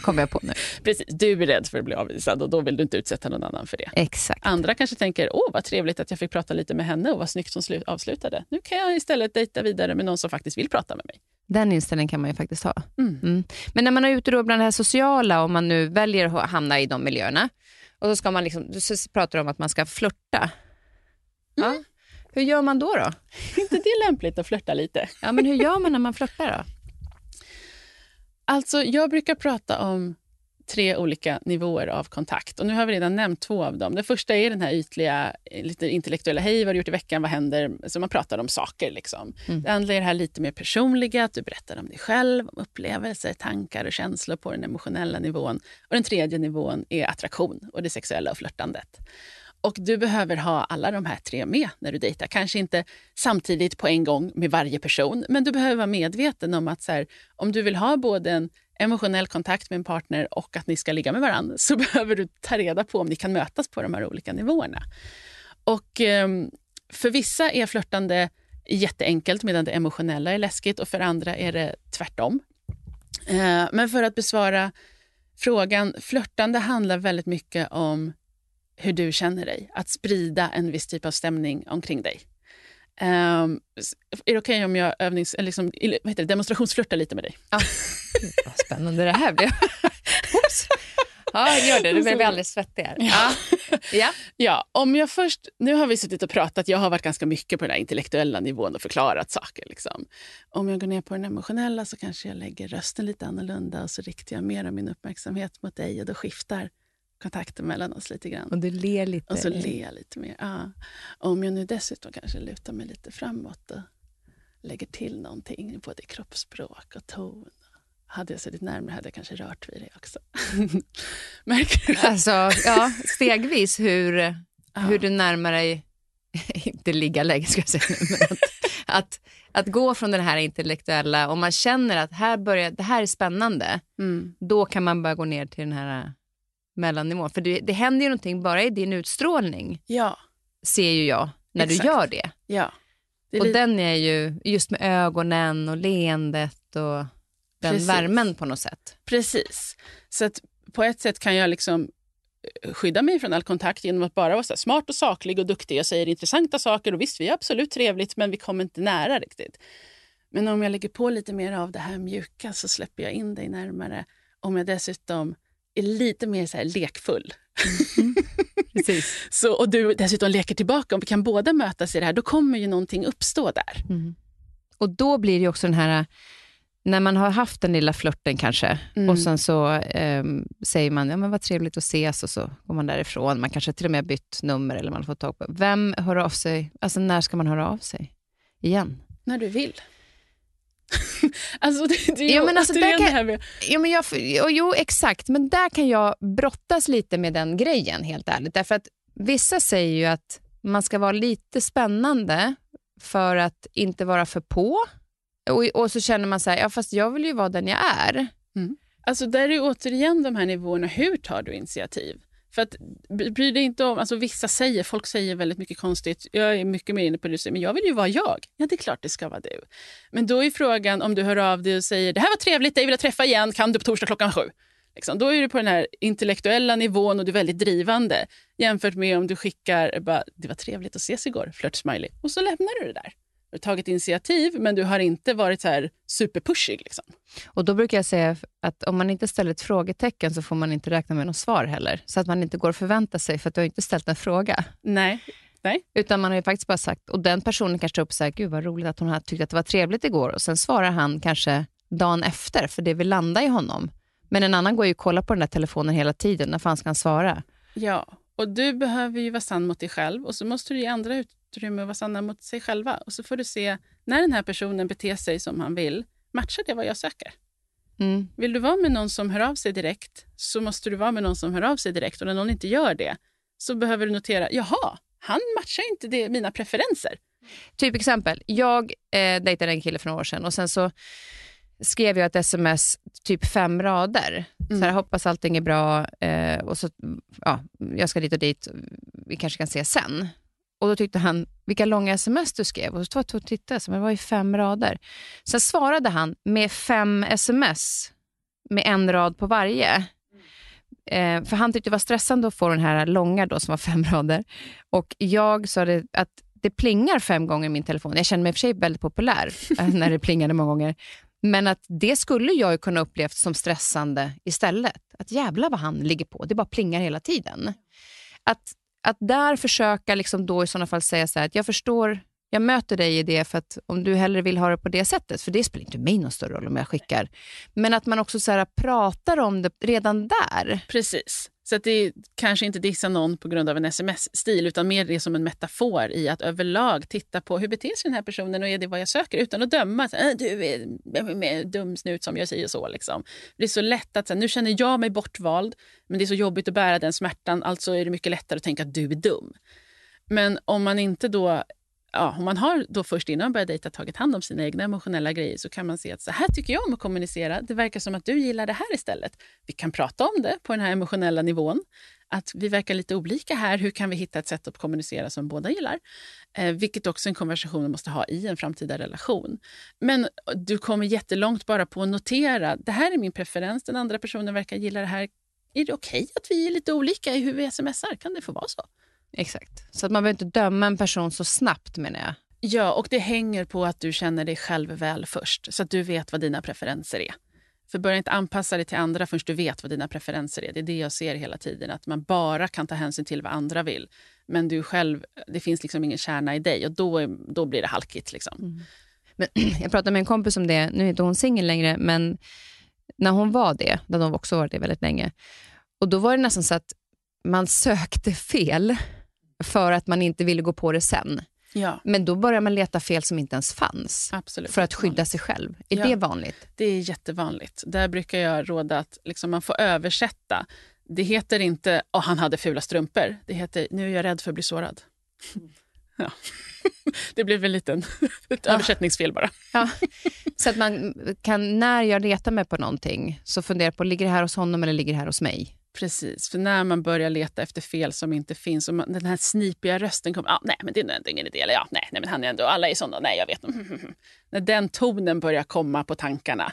kommer jag på nu. Precis, du är rädd för att bli avvisad och då vill du inte utsätta någon annan för det. Exakt. Andra kanske tänker, åh vad trevligt att jag fick prata lite med henne och vad snyggt som slu- avslutade. Nu kan jag istället dejta vidare med någon som faktiskt vill prata med mig. Den inställningen kan man ju faktiskt ha. Mm. Mm. Men när man är ute då bland det här sociala, om man nu väljer att hamna i de miljöerna, och så, ska man liksom, så pratar du om att man ska flörta. Ja. Hur gör man då? då? Inte det lämpligt att flörta lite? Ja, men hur gör man när man flörtar då? Alltså, jag brukar prata om tre olika nivåer av kontakt. Och Nu har vi redan nämnt två av dem. Den första är den här ytliga, eh, lite intellektuella, hej vad har du gjort i veckan, vad händer? Så man pratar om saker. Liksom. Mm. Det andra är det här lite mer personliga, att du berättar om dig själv, om upplevelser, tankar och känslor på den emotionella nivån. Och Den tredje nivån är attraktion och det sexuella och flörtandet. Och du behöver ha alla de här tre med när du dejtar. Kanske inte samtidigt på en gång med varje person, men du behöver vara medveten om att så här, om du vill ha både en emotionell kontakt med en partner och att ni ska ligga med varandra så behöver du ta reda på om ni kan mötas på de här olika nivåerna. Och ehm, för vissa är flörtande jätteenkelt medan det emotionella är läskigt och för andra är det tvärtom. Eh, men för att besvara frågan, flörtande handlar väldigt mycket om hur du känner dig. Att sprida en viss typ av stämning omkring dig. Um, är det okej okay om jag övnings, liksom, vad heter det, demonstrationsflörtar lite med dig? Ja. Vad spännande det här blev. Ja, gör det. Du blev alldeles svettig här. Ja. ja. ja, om jag först... Nu har vi suttit och pratat. Jag har varit ganska mycket på den intellektuella nivån och förklarat saker. Liksom. Om jag går ner på den emotionella så kanske jag lägger rösten lite annorlunda och så riktar jag mer av min uppmärksamhet mot dig och då skiftar kontakten mellan oss lite grann. Och du ler lite? Och så ler jag lite mer. Ja. Om jag nu dessutom kanske lutar mig lite framåt och lägger till någonting, både kroppsspråk och ton hade jag suttit närmare hade jag kanske rört vid det också. Märker du? Alltså, ja, stegvis hur, ja. hur du närmar dig, inte ligga läge ska jag säga men att, att, att, gå från den här intellektuella, om man känner att här börjar, det här är spännande, mm. då kan man börja gå ner till den här mellannivån. För det, det händer ju någonting bara i din utstrålning, ja. ser ju jag, när Exakt. du gör det. Ja. det och den är ju, just med ögonen och leendet och den Precis. värmen på något sätt. Precis. Så att på ett sätt kan jag liksom eh, skydda mig från all kontakt genom att bara vara smart och saklig och duktig och säger intressanta saker. Och visst, vi är absolut trevligt, men vi kommer inte nära riktigt. Men om jag lägger på lite mer av det här mjuka så släpper jag in dig närmare. Om jag dessutom är lite mer så här lekfull. Mm. Precis. så, och du dessutom leker tillbaka, om vi kan båda mötas i det här, då kommer ju någonting uppstå där. Mm. Och då blir det också den här när man har haft den lilla flörten kanske mm. och sen så eh, säger man, ja men vad trevligt att ses och så går man därifrån. Man kanske till och med har bytt nummer eller man har fått tag på. Vem hör av sig? Alltså när ska man höra av sig igen? När du vill. alltså det, det ja, men alltså, där kan, här med... ja, men jag, jo, exakt, men där kan jag brottas lite med den grejen helt ärligt. Därför att vissa säger ju att man ska vara lite spännande för att inte vara för på och, och så känner man så här, ja fast jag vill ju vara den jag är. Mm. Alltså där är återigen de här nivåerna, hur tar du initiativ? För att bry dig inte om, alltså vissa säger, folk säger väldigt mycket konstigt. Jag är mycket mer inne på det, men jag vill ju vara jag. Ja, det är klart det ska vara du. Men då är frågan om du hör av dig och säger, det här var trevligt, dig vill jag träffa igen, kan du på torsdag klockan sju? Liksom, då är du på den här intellektuella nivån och du är väldigt drivande. Jämfört med om du skickar, bara, det var trevligt att ses igår, flört-smiley. Och så lämnar du det där. Tagit initiativ, men du har inte varit så här superpushig. Liksom. Och Då brukar jag säga att om man inte ställer ett frågetecken så får man inte räkna med något svar heller. Så att man inte går och förväntar sig, för att du har inte ställt en fråga. Nej. Nej. Utan man har ju faktiskt bara sagt, och den personen kanske tar upp så här, gud vad roligt att hon har tyckt att det var trevligt igår. Och Sen svarar han kanske dagen efter, för det vill landa i honom. Men en annan går ju och kollar på den där telefonen hela tiden. När fan ska han svara? Ja, och du behöver ju vara sann mot dig själv och så måste du ge andra ut utrymme att vara sanna mot sig själva. Och så får du se, när den här personen beter sig som han vill, matchar det vad jag söker? Mm. Vill du vara med någon som hör av sig direkt, så måste du vara med någon som hör av sig direkt. Och när någon inte gör det, så behöver du notera, jaha, han matchar inte det, mina preferenser. Typ exempel, jag eh, dejtade en kille för några år sedan och sen så skrev jag ett sms, typ fem rader. Mm. Så här, hoppas allting är bra eh, och så, ja, jag ska dit och dit, vi kanske kan ses sen. Och Då tyckte han, vilka långa sms du skrev. Och så tog jag och tittade, men det var ju fem rader. Sen svarade han med fem sms, med en rad på varje. Eh, för Han tyckte det var stressande att få den här långa då, som var fem rader. Och Jag sa det, att det plingar fem gånger i min telefon. Jag känner mig i och för sig väldigt populär eh, när det plingade många gånger. Men att det skulle jag kunna upplevt som stressande istället. Att jävla vad han ligger på. Det bara plingar hela tiden. Att att där försöka liksom då i sådana fall säga så här, att jag förstår, jag möter dig i det för att om du hellre vill ha det på det sättet, för det spelar inte mig någon större roll om jag skickar. Men att man också så här, pratar om det redan där. Precis. Så att det är kanske inte dissa någon på grund av en sms-stil utan mer det som en metafor i att överlag titta på hur beter sig den här personen och är det vad jag söker utan att döma. Så, äh, du är dum snut som jag säger så. Liksom. Det är så lätt att så nu känner jag mig bortvald men det är så jobbigt att bära den smärtan alltså är det mycket lättare att tänka att du är dum. Men om man inte då ja, om man har då först innan man börjar dejta tagit hand om sina egna emotionella grejer så kan man se att så här tycker jag om att kommunicera. Det verkar som att du gillar det här istället. Vi kan prata om det på den här emotionella nivån. Att vi verkar lite olika här. Hur kan vi hitta ett sätt att kommunicera som båda gillar? Eh, vilket också en konversation måste ha i en framtida relation. Men du kommer jättelångt bara på att notera. Det här är min preferens. Den andra personen verkar gilla det här. Är det okej okay att vi är lite olika i hur vi smsar? Kan det få vara så? Exakt. Så att man behöver inte döma en person så snabbt menar jag. Ja, och det hänger på att du känner dig själv väl först. Så att du vet vad dina preferenser är. För börja inte anpassa dig till andra förrän du vet vad dina preferenser är. Det är det jag ser hela tiden. Att man bara kan ta hänsyn till vad andra vill. Men du själv, det finns liksom ingen kärna i dig och då, då blir det halkigt. Liksom. Mm. Men, jag pratade med en kompis om det, nu är inte hon singel längre, men när hon var det, där hon också varit det väldigt länge, och då var det nästan så att man sökte fel för att man inte ville gå på det sen. Ja. Men då börjar man leta fel som inte ens fanns Absolut. för att skydda sig själv. Är ja. det vanligt? Det är jättevanligt. Där brukar jag råda att liksom man får översätta. Det heter inte oh, han hade fula strumpor. Det heter nu är jag rädd för att bli sårad. Mm. Ja. Det blev en liten ett ja. översättningsfel bara. Ja. Så att man kan, när jag retar mig på någonting, så fundera på, ligger det här hos honom eller ligger det här hos mig? Precis, för när man börjar leta efter fel som inte finns och man, den här snipiga rösten kommer, ah, nej men det är ändå ingen idé, eller ja, nej, nej men han är ändå, alla är sådana, nej jag vet. när den tonen börjar komma på tankarna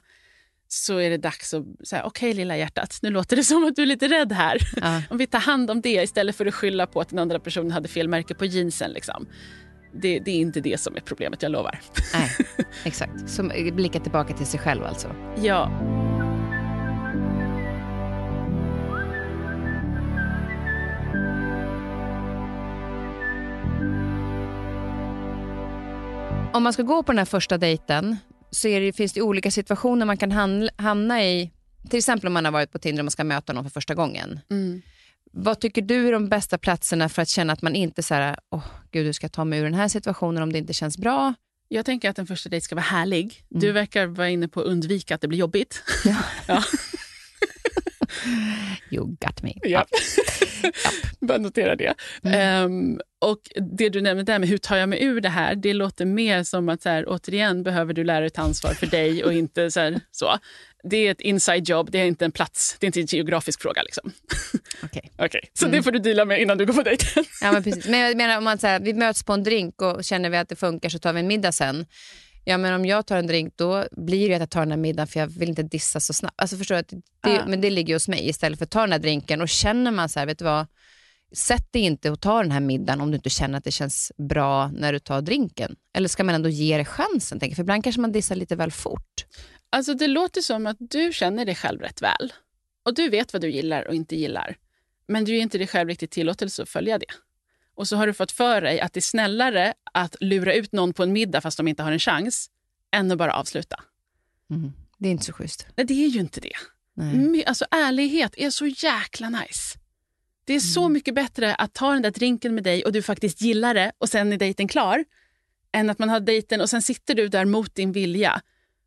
så är det dags att säga, okej okay, lilla hjärtat, nu låter det som att du är lite rädd här. Ja. om vi tar hand om det istället för att skylla på att den andra personen hade fel märke på jeansen. Liksom. Det, det, är inte det som är problemet, jag lovar. Nej, exakt. Så blicka tillbaka till sig själv alltså. Ja. Om man ska gå på den här första dejten så det, finns det olika situationer man kan hamna i. Till exempel om man har varit på Tinder och man ska möta någon för första gången. Mm. Vad tycker du är de bästa platserna för att känna att man inte så här, åh gud, hur ska ta mig ur den här situationen om det inte känns bra? Jag tänker att en första dejt ska vara härlig. Mm. Du verkar vara inne på att undvika att det blir jobbigt. Ja. ja. you got me. Ja. Bara notera det. Mm. Um, och det du nämnde där med hur tar jag mig ur det här, det låter mer som att så här, återigen behöver du lära dig ta ansvar för dig och inte så, här, så. Det är ett inside job, det är inte en plats, det är inte en geografisk fråga. Liksom. Okej. Okay. okay. Så mm. det får du dela med innan du går på dejten. ja, men, precis. men jag menar om man så här, vi möts på en drink och känner vi att det funkar så tar vi en middag sen. Ja, men om jag tar en drink då blir det att jag tar den här middagen för jag vill inte dissa så snabbt. Alltså förstår du? Det, uh. Men det ligger hos mig istället för att ta den här drinken och känner man så här, vet du vad? Sätt dig inte och ta den här middagen om du inte känner att det känns bra när du tar drinken. Eller ska man ändå ge dig chansen? Tänker? För ibland kanske man dissar lite väl fort. Alltså Det låter som att du känner dig själv rätt väl. Och du vet vad du gillar och inte gillar. Men du ger inte dig själv riktigt tillåtelse att följa det. Och så har du fått för dig att det är snällare att lura ut någon på en middag fast de inte har en chans, än att bara avsluta. Mm. Det är inte så schysst. Nej, det är ju inte det. Nej. Alltså ärlighet är så jäkla nice. Det är mm. så mycket bättre att ta den där drinken med dig och du faktiskt gillar det och sen är dejten klar. Än att man har dejten och sen sitter du där mot din vilja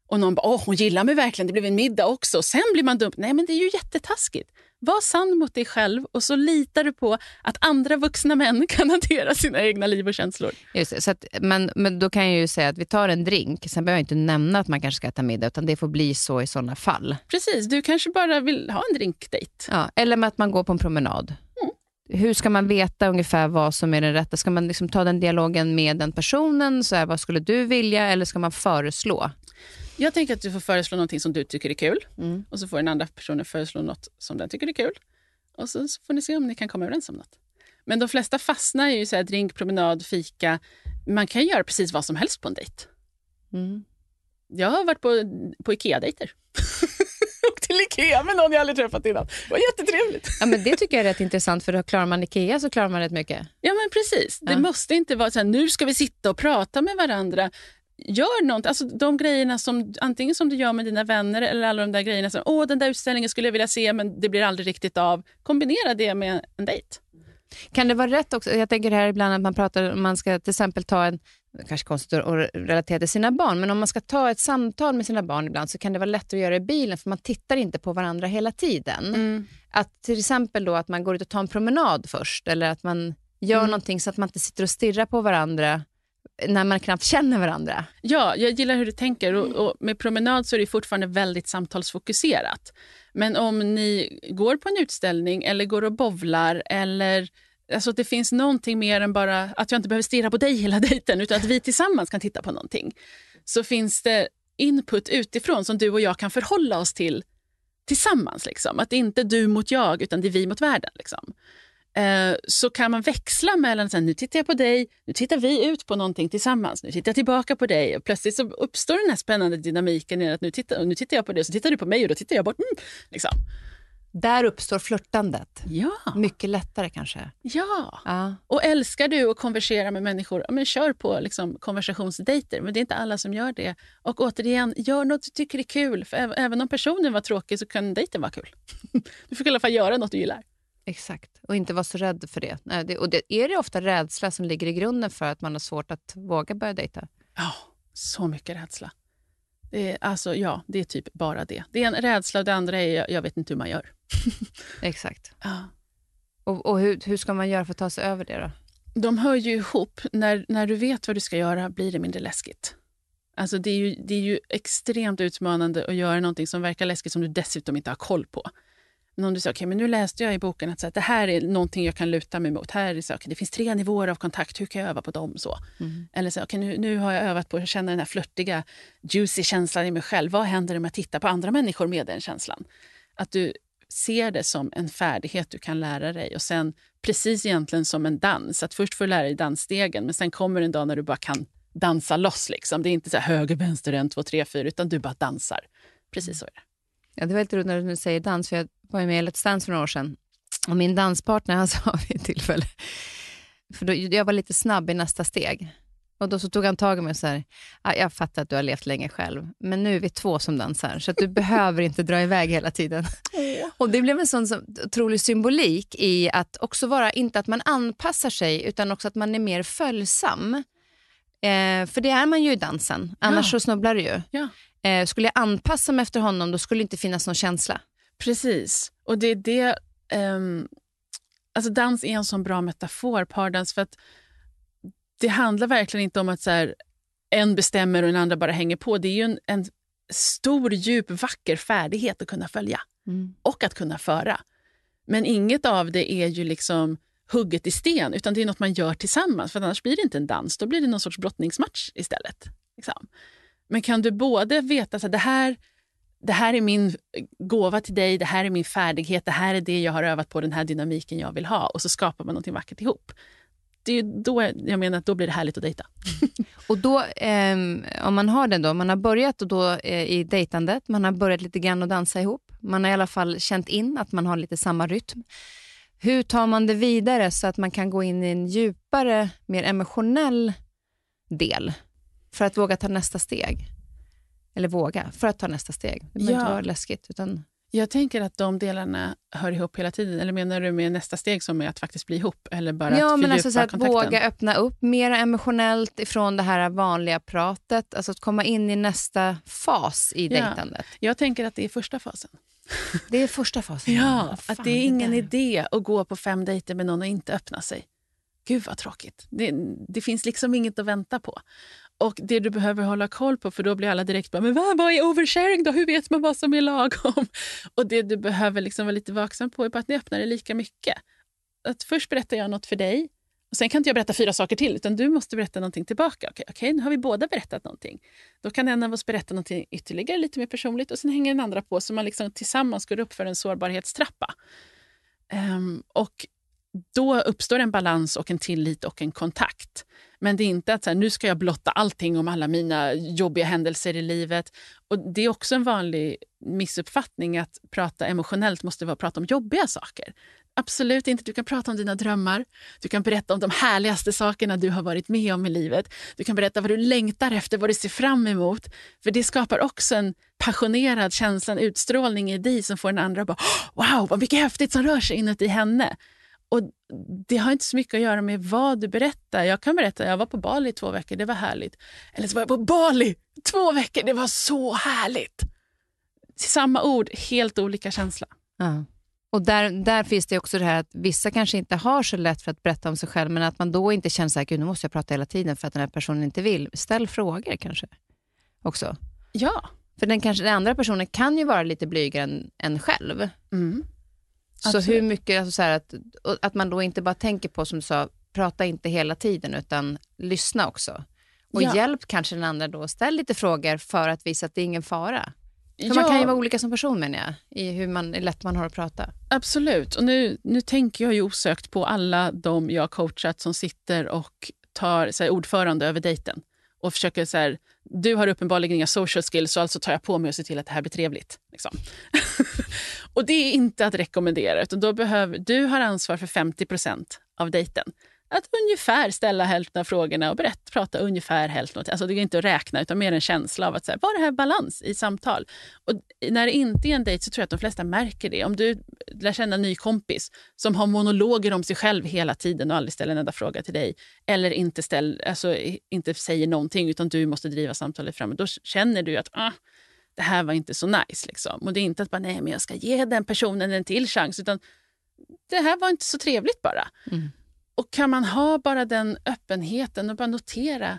och någon bara “Åh, hon gillar mig verkligen, det blev en middag också” sen blir man dum. Nej, men det är ju jättetaskigt. Var sann mot dig själv och så litar du på att andra vuxna män kan hantera sina egna liv och känslor. Just det, så att, men, men då kan jag ju säga att vi tar en drink, sen behöver jag inte nämna att man kanske ska äta middag, utan det får bli så i sådana fall. Precis, du kanske bara vill ha en drinkdejt. Ja, eller med att man går på en promenad. Mm. Hur ska man veta ungefär vad som är den rätta? Ska man liksom ta den dialogen med den personen? Så här, vad skulle du vilja? Eller ska man föreslå? Jag tänker att du får föreslå någonting som du tycker är kul. Mm. Och så får den andra personen föreslå något som den tycker är kul. Och så får ni se om ni kan komma överens om något. Men de flesta fastnar ju så här, drink, promenad, fika. Man kan göra precis vad som helst på en dejt. Mm. Jag har varit på, på Ikea-dejter. Åkt till Ikea med någon jag aldrig träffat innan. Det var jättetrevligt. Ja, men det tycker jag är rätt intressant, för då klarar man Ikea så klarar man rätt mycket. Ja, men precis. Ja. Det måste inte vara så här, nu ska vi sitta och prata med varandra gör något. Alltså de grejerna som antingen som du gör med dina vänner eller alla de där grejerna som åh den där utställningen skulle jag vilja se men det blir aldrig riktigt av. Kombinera det med en dejt. Kan det vara rätt också, jag tänker här ibland att man pratar man ska till exempel ta en, kanske konstigt att relatera till sina barn, men om man ska ta ett samtal med sina barn ibland så kan det vara lätt att göra i bilen för man tittar inte på varandra hela tiden. Mm. Att till exempel då att man går ut och tar en promenad först eller att man gör mm. någonting så att man inte sitter och stirrar på varandra när man knappt känner varandra. Ja, jag gillar hur du tänker. Och, och med promenad så är det fortfarande väldigt samtalsfokuserat. Men om ni går på en utställning eller går och bovlar eller Alltså det finns någonting mer än bara att jag inte behöver stirra på dig hela dejten utan att vi tillsammans kan titta på någonting. Så finns det input utifrån som du och jag kan förhålla oss till tillsammans. Liksom. Att det inte är du mot jag, utan det är vi mot världen. Liksom. Eh, så kan man växla mellan så nu tittar jag på dig, nu tittar vi ut på någonting tillsammans, nu tittar jag tillbaka på dig och plötsligt så uppstår den här spännande dynamiken att nu tittar, nu tittar jag på dig och så tittar du på mig och då tittar jag bort. Mm, liksom. Där uppstår flörtandet. Ja. Mycket lättare kanske. Ja. Ja. Och älskar du att konversera med människor, men kör på liksom, konversationsdejter. Men det är inte alla som gör det. Och återigen, gör något du tycker är kul. För även om personen var tråkig så kan dejten vara kul. Du får i alla fall göra något du gillar. Exakt, och inte vara så rädd för det. Nej, det och det, är det ofta rädsla som ligger i grunden för att man har svårt att våga börja dejta? Ja, så mycket rädsla. Det är, alltså, ja, det är typ bara det. Det är en rädsla och det andra är jag, jag vet inte hur man gör. Exakt. Ja. Och, och hur, hur ska man göra för att ta sig över det då? De hör ju ihop. När, när du vet vad du ska göra blir det mindre läskigt. Alltså det, är ju, det är ju extremt utmanande att göra någonting som verkar läskigt som du dessutom inte har koll på. Men om du säger, okay, men nu läste jag i boken att, så att det här är någonting jag kan luta mig mot. Här är så, okay, det finns tre nivåer av kontakt, hur kan jag öva på dem? Så. Mm. Eller så, okay, nu, nu har jag övat på att känna den här flörtiga, juicy känslan i mig själv. Vad händer om jag tittar på andra människor med den känslan? Att du ser det som en färdighet du kan lära dig och sen precis egentligen som en dans. Att först får du lära dig dansstegen men sen kommer en dag när du bara kan dansa loss. Liksom. Det är inte så här höger, vänster, en, två, tre, fyra utan du bara dansar. Precis så är det. Ja, det var lite roligt när du säger dans, för jag var med i Let's Dance för några år sedan. Och min danspartner han sa vid ett tillfälle, för då, jag var lite snabb i nästa steg. Och Då så tog han tag i mig och sa, jag fattar att du har levt länge själv, men nu är vi två som dansar, så att du behöver inte dra iväg hela tiden. Och Det blev en sån så, otrolig symbolik i att också vara, inte att man anpassar sig, utan också att man är mer följsam. Eh, för det är man ju i dansen, annars Ja. så snubblar du ju. Ja. Eh, skulle jag anpassa mig efter honom, då skulle det inte finnas någon känsla. Precis. Och det är det... ehm, alltså dans är en sån bra metafor, pardans, för att det handlar verkligen inte om att så här, en bestämmer och den andra bara hänger på. Det är ju en, en stor, djup, vacker färdighet att kunna följa och att kunna föra. Men inget av det är ju liksom hugget i sten, utan det är något man gör tillsammans. För annars blir det inte en dans, då blir det någon sorts brottningsmatch istället. Liksom. Men kan du både veta att det här, det här är min gåva till dig, det här är min färdighet, det här är det jag har övat på, den här dynamiken jag vill ha och så skapar man något vackert ihop. Det är då jag menar att då blir det härligt att dejta. Och då, eh, om man har den då, man har börjat och då, eh, i dejtandet, man har börjat lite grann att dansa ihop, man har i alla fall känt in att man har lite samma rytm. Hur tar man det vidare så att man kan gå in i en djupare, mer emotionell del för att våga ta nästa steg? Eller våga, för att ta nästa steg. Det behöver Ja. inte vara läskigt. Utan, Jag tänker att de delarna hör ihop hela tiden. Eller menar du med nästa steg som är att faktiskt bli ihop? Eller bara ja, att men alltså så att kontakten? våga öppna upp mer emotionellt ifrån det här vanliga pratet. Alltså att komma in i nästa fas i Ja. dejtandet. Jag tänker att det är första fasen. Det är första fasen. Ja, fan, att det är ingen där. idé att gå på fem dejter med någon och inte öppna sig. Gud vad tråkigt. Det, det finns liksom inget att vänta på. Och det du behöver hålla koll på, för då blir alla direkt bara, men vad, vad är oversharing då? Hur vet man vad som är lagom? Och det du behöver liksom vara lite vaksam på är på att ni öppnar det lika mycket. Att först berättar jag något för dig och sen kan inte jag berätta fyra saker till, utan du måste berätta någonting tillbaka. Okej, okej, nu har vi båda berättat någonting. Då kan en av oss berätta någonting ytterligare, lite mer personligt och sen hänger den andra på så man liksom tillsammans går upp för en sårbarhetstrappa. Um, och då uppstår en balans och en tillit och en kontakt. Men det är inte att så här, nu ska jag blotta allting om alla mina jobbiga händelser i livet. Och Det är också en vanlig missuppfattning att prata emotionellt måste vara att prata om jobbiga saker. Absolut inte. Du kan prata om dina drömmar. Du kan berätta om de härligaste sakerna du har varit med om i livet. Du kan berätta vad du längtar efter, vad du ser fram emot. För det skapar också en passionerad känsla, en utstrålning i dig som får den andra att bara wow, vad mycket häftigt som rör sig inuti henne. Och Det har inte så mycket att göra med vad du berättar. Jag kan berätta jag var på Bali i två veckor, det var härligt. Eller så var jag på Bali två veckor, det var så härligt. Samma ord, helt olika känsla. Ja. Och där, där finns det också det här att vissa kanske inte har så lätt för att berätta om sig själv, men att man då inte känner så här, nu måste jag prata hela tiden för att den här personen inte vill. Ställ frågor kanske också. Ja. För den, kanske, den andra personen kan ju vara lite blygare än, än själv. Mm. Så Absolut. hur mycket, alltså så att, att man då inte bara tänker på, som du sa, prata inte hela tiden, utan lyssna också. Och Ja. hjälp kanske den andra då, ställ lite frågor för att visa att det är ingen fara. För Ja. man kan ju vara olika som person menar jag, i hur man, hur lätt man har att prata. Absolut. Och nu, nu tänker jag ju osökt på alla de jag har coachat som sitter och tar så här, ordförande över dejten och försöker så här, du har uppenbarligen inga social skills så alltså tar jag på mig att se till att det här blir trevligt. Liksom. och det är inte att rekommendera, utan då behöver, du har ansvar för 50% av dejten. Att ungefär ställa hälften av frågorna och berätta, prata ungefär hälften. Alltså det går inte att räkna, utan mer en känsla av att så här, var det här balans i samtal? Och när det inte är en dejt så tror jag att de flesta märker det. Om du lär känna en ny kompis som har monologer om sig själv hela tiden och aldrig ställer en enda fråga till dig eller inte, ställ, alltså, inte säger någonting utan du måste driva samtalet framåt, då känner du att ah, det här var inte så nice. Liksom. Och det är inte att bara, nej, men jag ska ge den personen en till chans, utan det här var inte så trevligt bara. Mm. Och kan man ha bara den öppenheten och bara notera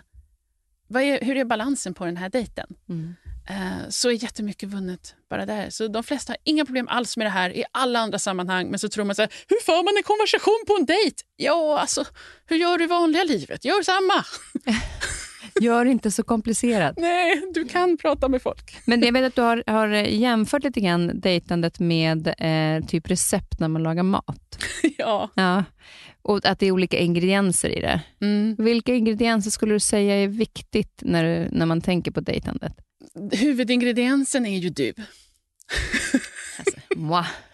är, hur är balansen på den här dejten? Mm. Eh, så är jättemycket vunnet bara där. Så de flesta har inga problem alls med det här i alla andra sammanhang. Men så tror man så här, hur för man en konversation på en dejt? Ja, alltså, hur gör du i vanliga livet? Gör samma. Gör inte så komplicerat. Nej, du kan prata med folk. Men jag vet att du har, har jämfört lite grann dejtandet med eh, typ recept när man lagar mat. ja. Ja. Och att det är olika ingredienser i det. Mm. Vilka ingredienser skulle du säga är viktigt när, du, när man tänker på dejtandet? Huvudingrediensen är ju du. Alltså.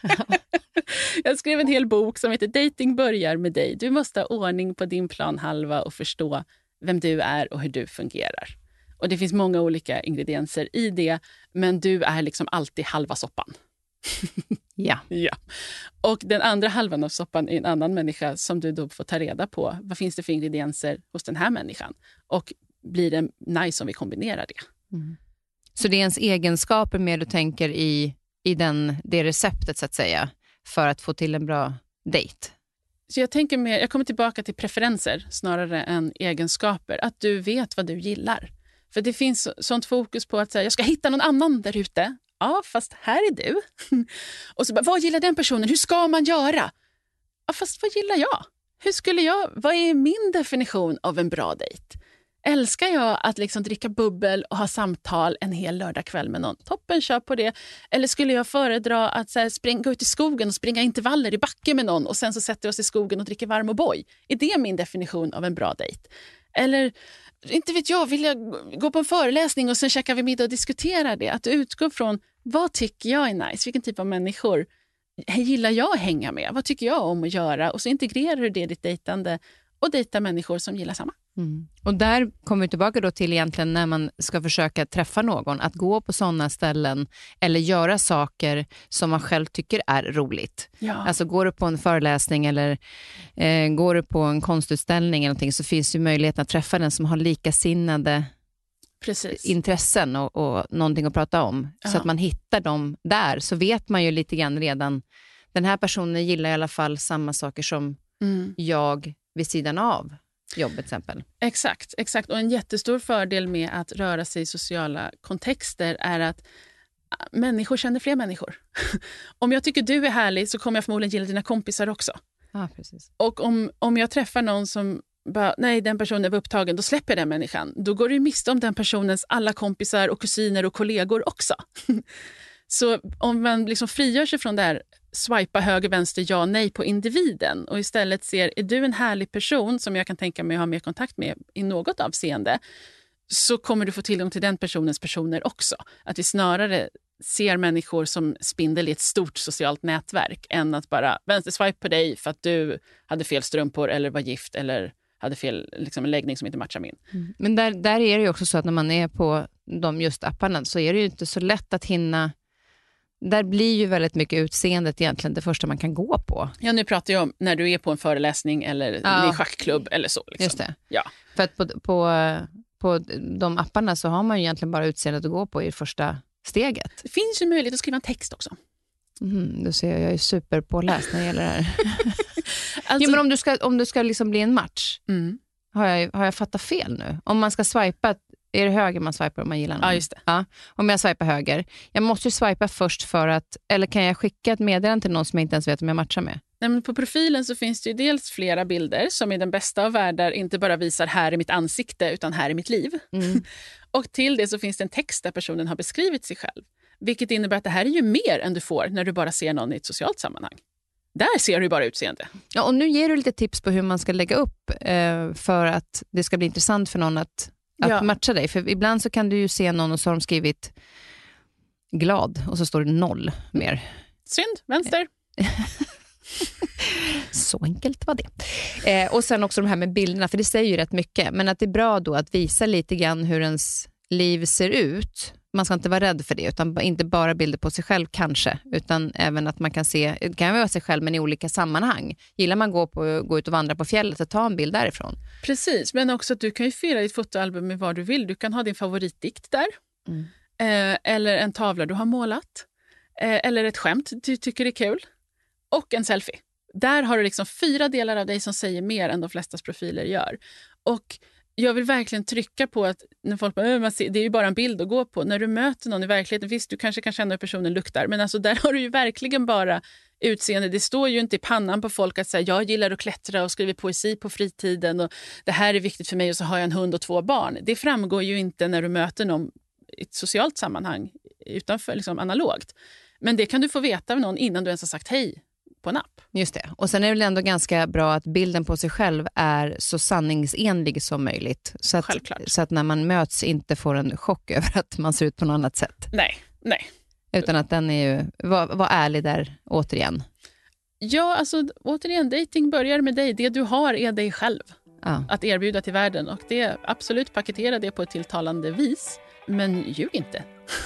Jag skrev en hel bok som heter Dating börjar med dig. Du måste ha ordning på din planhalva och förstå vem du är och hur du fungerar. Och Det finns många olika ingredienser i det, men du är liksom alltid halva soppan. ja. Ja. Och den andra halvan av soppan är en annan människa som du då får ta reda på. Vad finns det för ingredienser hos den här människan? Och blir det nice om vi kombinerar det? Så det är ens egenskaper mer du tänker i, i den, det receptet så att säga, för att få till en bra dejt? Så jag, tänker mer, jag kommer tillbaka till preferenser snarare än egenskaper. Att du vet vad du gillar. För det finns så- sånt fokus på att säga, jag ska hitta någon annan där ute. Ja, fast här är du. Och så bara, vad gillar den personen? Hur ska man göra? Ja, fast vad gillar jag? Hur skulle jag? Vad är min definition av en bra dejt? Älskar jag att liksom dricka bubbel och ha samtal en hel lördagkväll med någon? Toppen, kör på det. Eller skulle jag föredra att så här, spring, gå ut i skogen och springa intervaller i backen med någon och sen så sätter vi oss i skogen och dricker varm O'boy? Är det min definition av en bra dejt? Eller, inte vet jag, vill jag gå på en föreläsning och sen käkar vi middag och diskuterar det? Att utgå från vad tycker jag är nice? Vilken typ av människor gillar jag att hänga med? Vad tycker jag om att göra? Och så integrerar du det i ditt dejtande och dejtar människor som gillar samma. Och där kommer vi tillbaka då till egentligen när man ska försöka träffa någon, att gå på sådana ställen eller göra saker som man själv tycker är roligt. Ja. Alltså går du på en föreläsning eller eh, går du på en konstutställning eller någonting, så finns ju möjligheten att träffa den som har likasinnade Precis. intressen och, och någonting att prata om. Ja. Så att man hittar dem där, så vet man ju lite grann redan, den här personen gillar i alla fall samma saker som Mm. jag vid sidan av jobbet till exempel. Exakt, exakt. Och en jättestor fördel med att röra sig i sociala kontexter är att ah, människor känner fler människor. om jag tycker du är härlig så kommer jag förmodligen gilla dina kompisar också. Ja, precis. Och om, om jag träffar någon som bara, nej den personen var upptagen, då släpper jag den människan. Då går du miste om den personens alla kompisar och kusiner och kollegor också. Så om man liksom frigör sig från det här swipa höger, vänster, ja, nej på individen och istället ser, är du en härlig person som jag kan tänka mig att ha mer kontakt med i något avseende, så kommer du få tillgång till den personens personer också. Att vi snarare ser människor som spindel i ett stort socialt nätverk än att bara vänsterswipe på dig för att du hade fel strumpor eller var gift eller hade fel liksom, läggning som inte matchar min. Mm. Men där, där är det ju också så att när man är på de just apparna så är det ju inte så lätt att hinna... Där blir ju väldigt mycket utseendet egentligen det första man kan gå på. Ja, nu pratar jag om när du är på en föreläsning eller Ja. i schackklubb eller så. Liksom. Just det. Ja. För att på, på, på de apparna så har man ju egentligen bara utseendet att gå på i första steget. Det finns ju möjlighet att skriva en text också. Mm, du ser, jag är superpåläst när det gäller det här. Alltså, jo, men om du ska, om du ska liksom bli en match, mm. har jag, har jag fattat fel nu? Om man ska swipa, är det höger man swipar om man gillar någon? Ja, just det. Ja, om jag swipar höger. Jag måste ju swipa först för att, eller kan jag skicka ett meddelande till någon som jag inte ens vet om jag matchar med? Nej, på profilen så finns det ju dels flera bilder som i den bästa av världar inte bara visar här i mitt ansikte utan här i mitt liv. Mm. Och till det så finns det en text där personen har beskrivit sig själv. Vilket innebär att det här är ju mer än du får när du bara ser någon i ett socialt sammanhang. Där ser du bara utseende. Ja, och nu ger du lite tips på hur man ska lägga upp eh, för att det ska bli intressant för någon att, att Ja. matcha dig. För ibland så kan du ju se någon och så har de skrivit glad och så står det noll mer. Synd, vänster. Så enkelt var det. Eh, och sen också de här med bilderna, för det säger ju rätt mycket. Men att det är bra då att visa lite grann hur ens liv ser ut. Man ska inte vara rädd för det, utan inte bara bilder på sig själv kanske, utan även att man kan se, det kan vara sig själv men i olika sammanhang. Gillar man gå, på, gå ut och vandra på fjället, så ta en bild därifrån. Precis, men också att du kan ju fylla ditt fotoalbum med vad du vill. Du kan ha din favoritdikt där. Mm. Eh, eller en tavla du har målat. Eh, eller ett skämt du tycker är kul. Och en selfie. Där har du liksom fyra delar av dig som säger mer än de flestas profiler gör. Och jag vill verkligen trycka på att när folk bara, man ser, det är ju bara en bild att gå på. När du möter någon i verkligheten, visst du kanske kan känna hur personen luktar, men alltså där har du ju verkligen bara utseende. Det står ju inte i pannan på folk att säga jag gillar att klättra och skriver poesi på fritiden och det här är viktigt för mig och så har jag en hund och två barn. Det framgår ju inte när du möter någon i ett socialt sammanhang utanför liksom analogt. Men det kan du få veta av någon innan du ens har sagt hej på en app. Just det. Och sen är det väl ändå ganska bra att bilden på sig själv är så sanningsenlig som möjligt. Så att, Självklart. så att när man möts inte får en chock över att man ser ut på något annat sätt. Nej, nej. Utan att den är ju, var, var ärlig där återigen. Ja, alltså återigen, dating börjar med dig. Det du har är dig själv Ja. att erbjuda till världen. Och det absolut paketera det på ett tilltalande vis. Men ljug inte.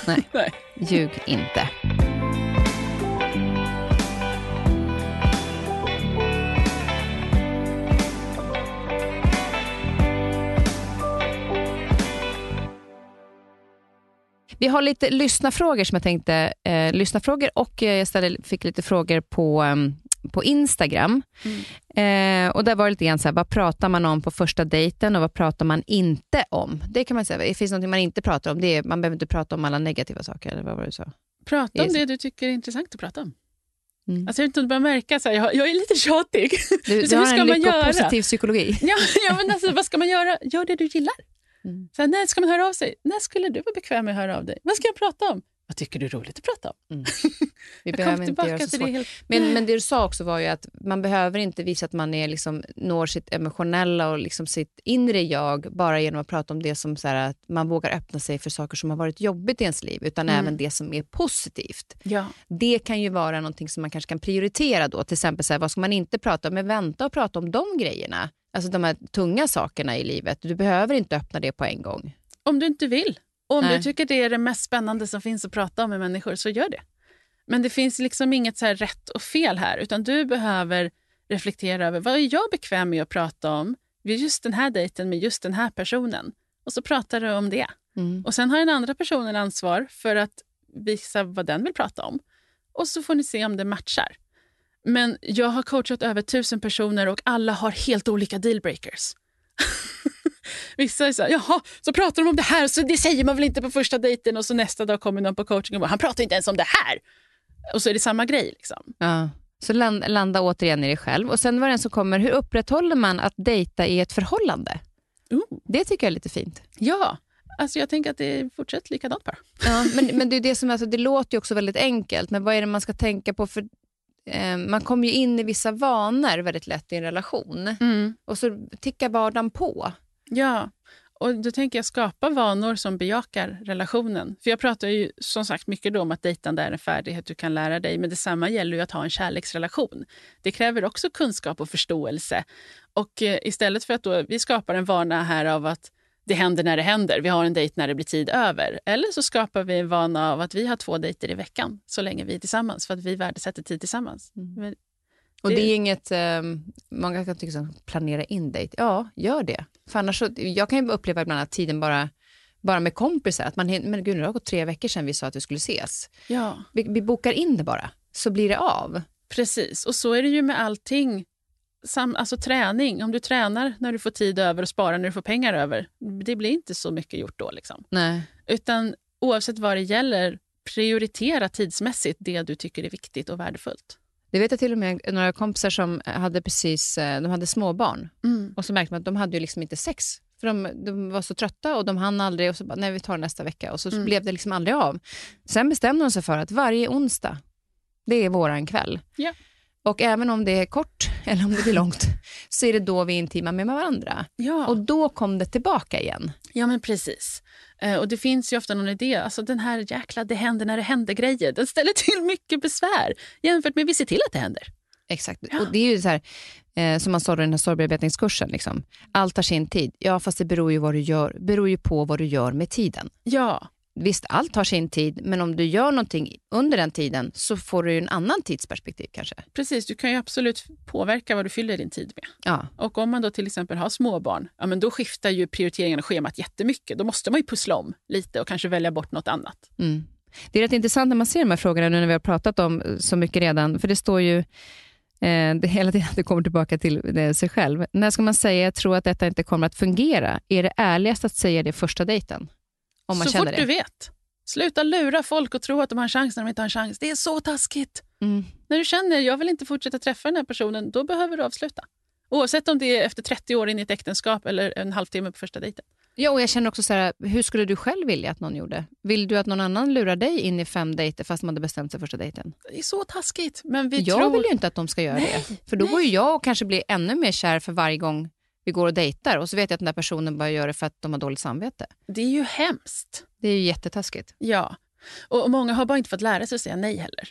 Nej. nej. Ljug inte. Vi har lite lyssnarfrågor som jag tänkte, eh, lyssnarfrågor och eh, jag ställde, fick lite frågor på, em, på Instagram. Eh, och där var det lite grann så här, vad pratar man om på första dejten och vad pratar man inte om? Det kan man säga, det finns något man inte pratar om, det är, man behöver inte prata om alla negativa saker, eller vad var det du sa? Prata om det du tycker är intressant att prata om. Mm. Alltså, jag vet inte om du börjar märka, så här, jag, jag är lite tjatig. Du, du hur har ska en lyckopositiv psykologi. ja, ja, men alltså, vad ska man göra? Gör det du gillar. Mm. Så här, när ska man höra av sig? När skulle du vara bekväm med att höra av dig? Vad ska jag prata om? Vad tycker du är roligt att prata om? Vi Jag behöver inte göra så till det svårt. helt... Men, men det du sa också var ju att man behöver inte visa att man är liksom, når sitt emotionella och liksom sitt inre jag bara genom att prata om det som så här, att man vågar öppna sig för saker som har varit jobbigt i ens liv, utan Mm. även det som är positivt. Ja. Det kan ju vara någonting som man kanske kan prioritera då. Till exempel, så här, vad ska man inte prata om? Men vänta och prata om de grejerna. Alltså de här tunga sakerna i livet. Du behöver inte öppna det på en gång. Om du inte vill. Och om Nej. du tycker det är det mest spännande som finns att prata om med människor, så gör det. Men det finns liksom inget så rätt och fel här, utan du behöver reflektera över vad är jag bekväm med att prata om vid just den här dejten med just den här personen. Och så pratar du om det. Mm. Och sen har den andra personen ansvar för att visa vad den vill prata om. Och så får ni se om det matchar. Men jag har coachat över tusen personer och alla har helt olika dealbreakers. Vissa är så här, jaha, så pratar de om det här, så det säger man väl inte på första dejten och så nästa dag kommer någon på coaching och bara, han pratar inte ens om det här. Och så är det samma grej. Liksom. Ja. Så land, landa återigen i dig själv. Och sen var det en som kommer, hur upprätthåller man att dejta i ett förhållande? Ooh. Det tycker jag är lite fint. Ja, alltså jag tänker att det fortsätter likadant bara. Ja, men, men det, är det, som, alltså, det låter ju också väldigt enkelt, men vad är det man ska tänka på? För eh, Man kommer ju in i vissa vanor väldigt lätt i en relation och så tickar vardagen på. Ja, och då tänker jag skapa vanor som bejakar relationen. För jag pratar ju som sagt mycket då om att dejtande är en färdighet du kan lära dig, men detsamma gäller ju att ha en kärleksrelation. Det kräver också kunskap och förståelse. Och eh, istället för att då, vi skapar en vana här av att det händer när det händer, vi har en dejt när det blir tid över. Eller så skapar vi en vana av att vi har två dejter i veckan så länge vi är tillsammans, för att vi värdesätter tid tillsammans. Men Och Det- det, är inget, eh, många kan tycka som planera in dejt. Ja, gör det. För annars så, jag kan ju uppleva ibland att tiden bara, bara med kompisar, att man, men gud nu har det gått tre veckor sedan vi sa att vi skulle ses. Ja, Vi, vi bokar in det bara. så blir det av. Precis, och så är det ju med allting. Sam, alltså träning, om du tränar när du får tid över och sparar när du får pengar över, det blir inte så mycket gjort då. Liksom. Nej. Utan oavsett vad det gäller, prioritera tidsmässigt det du tycker är viktigt och värdefullt. Det vet jag till och med några kompisar som hade precis, eh, de hade småbarn Mm. och så märkte man att de hade ju liksom inte sex. För de, de var så trötta och de hann aldrig och så bara, nej vi tar nästa vecka och så Mm. blev det liksom aldrig av. Sen bestämde de sig för att varje onsdag, det är våran kväll. Ja. Och även om det är kort eller om det blir långt så är det då vi är intima med varandra. Ja. Och då kom det tillbaka igen. Ja, men precis. Eh, och det finns ju ofta någon idé. Alltså den här jäkla det händer när det händer-grejen, den ställer till mycket besvär jämfört med vi ser till att det händer. Exakt. Ja. Och det är ju så här, eh, som man sa i den här sorgbearbetningskursen. Liksom. Allt tar sin tid. Ja, fast det beror ju, vad du gör, beror ju på vad du gör med tiden. Ja, Visst, allt har sin tid, men om du gör någonting under den tiden så får du en annan tidsperspektiv kanske. precis. Du kan ju absolut påverka vad du fyller din tid med. Ja, Och om man då till exempel har småbarn, ja, men då skiftar ju prioriteringen och schemat jättemycket. Då måste man ju pussla om lite och kanske välja bort något annat. mm. Det är rätt intressant när man ser de här frågorna nu när vi har pratat om eh, så mycket redan, för det står ju eh, det hela tiden det kommer tillbaka till det, sig själv. När ska man säga jag tror att detta inte kommer att fungera? Är det ärligast att säga det första dejten? Om man så känner fort det. du vet. Sluta lura folk och tro att de har en chans när de inte har en chans. Det är så taskigt. Mm. När du känner jag vill inte fortsätta träffa den här personen, då behöver du avsluta. Oavsett om det är efter 30 år in i ett äktenskap eller en halvtimme på första dejten. Ja, och jag känner också så här, hur skulle du själv vilja att någon gjorde? Vill du att någon annan lurar dig in i fem dejter fast man hade bestämt sig första dejten? Det är så taskigt. Men vi jag tror... vill ju inte att de ska göra Nej, det. För då nej. går jag och kanske blir ännu mer kär för varje gång vi går och dejtar och så vet jag att den där personen bara gör det för att de har dåligt samvete. Det är ju hemskt. Det är ju jättetaskigt. Ja. Och och många har bara inte fått lära sig att säga nej heller.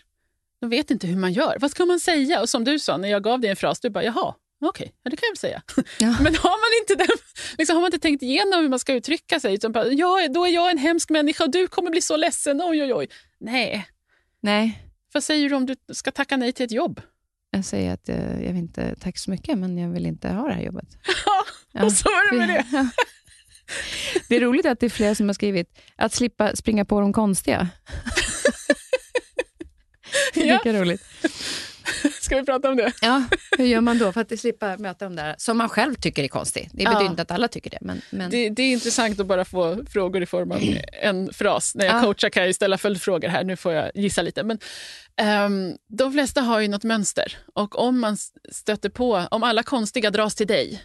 De vet inte hur man gör. Vad ska man säga? Och som du sa, när jag gav dig en fras, du bara jaha, okej, ja, det kan jag väl säga. Ja. Men har man inte den, liksom, har man inte tänkt igenom hur man ska uttrycka sig, utan bara, ja, då är jag en hemsk människa och du kommer bli så ledsen, oj oj oj. Nej, Nej, vad säger du om du ska tacka nej till ett jobb? Jag säger att eh, jag vill inte, tack så mycket, men jag vill inte ha det här jobbet. Ja, och så är det med det. Det är roligt att det är flera som har skrivit att slippa springa på de konstiga. Ja. lika roligt. Ska vi prata om det? Ja, hur gör man då för att slippa möta de där som man själv tycker är konstig? Det Ja. betyder inte att alla tycker det. Men, men... det? Det är intressant att bara få frågor i form av en fras. När jag Ja. coachar kan jag ställa följdfrågor här, nu får jag gissa lite. Men, ehm, de flesta har ju något mönster och om man stöter på, om alla konstiga dras till dig,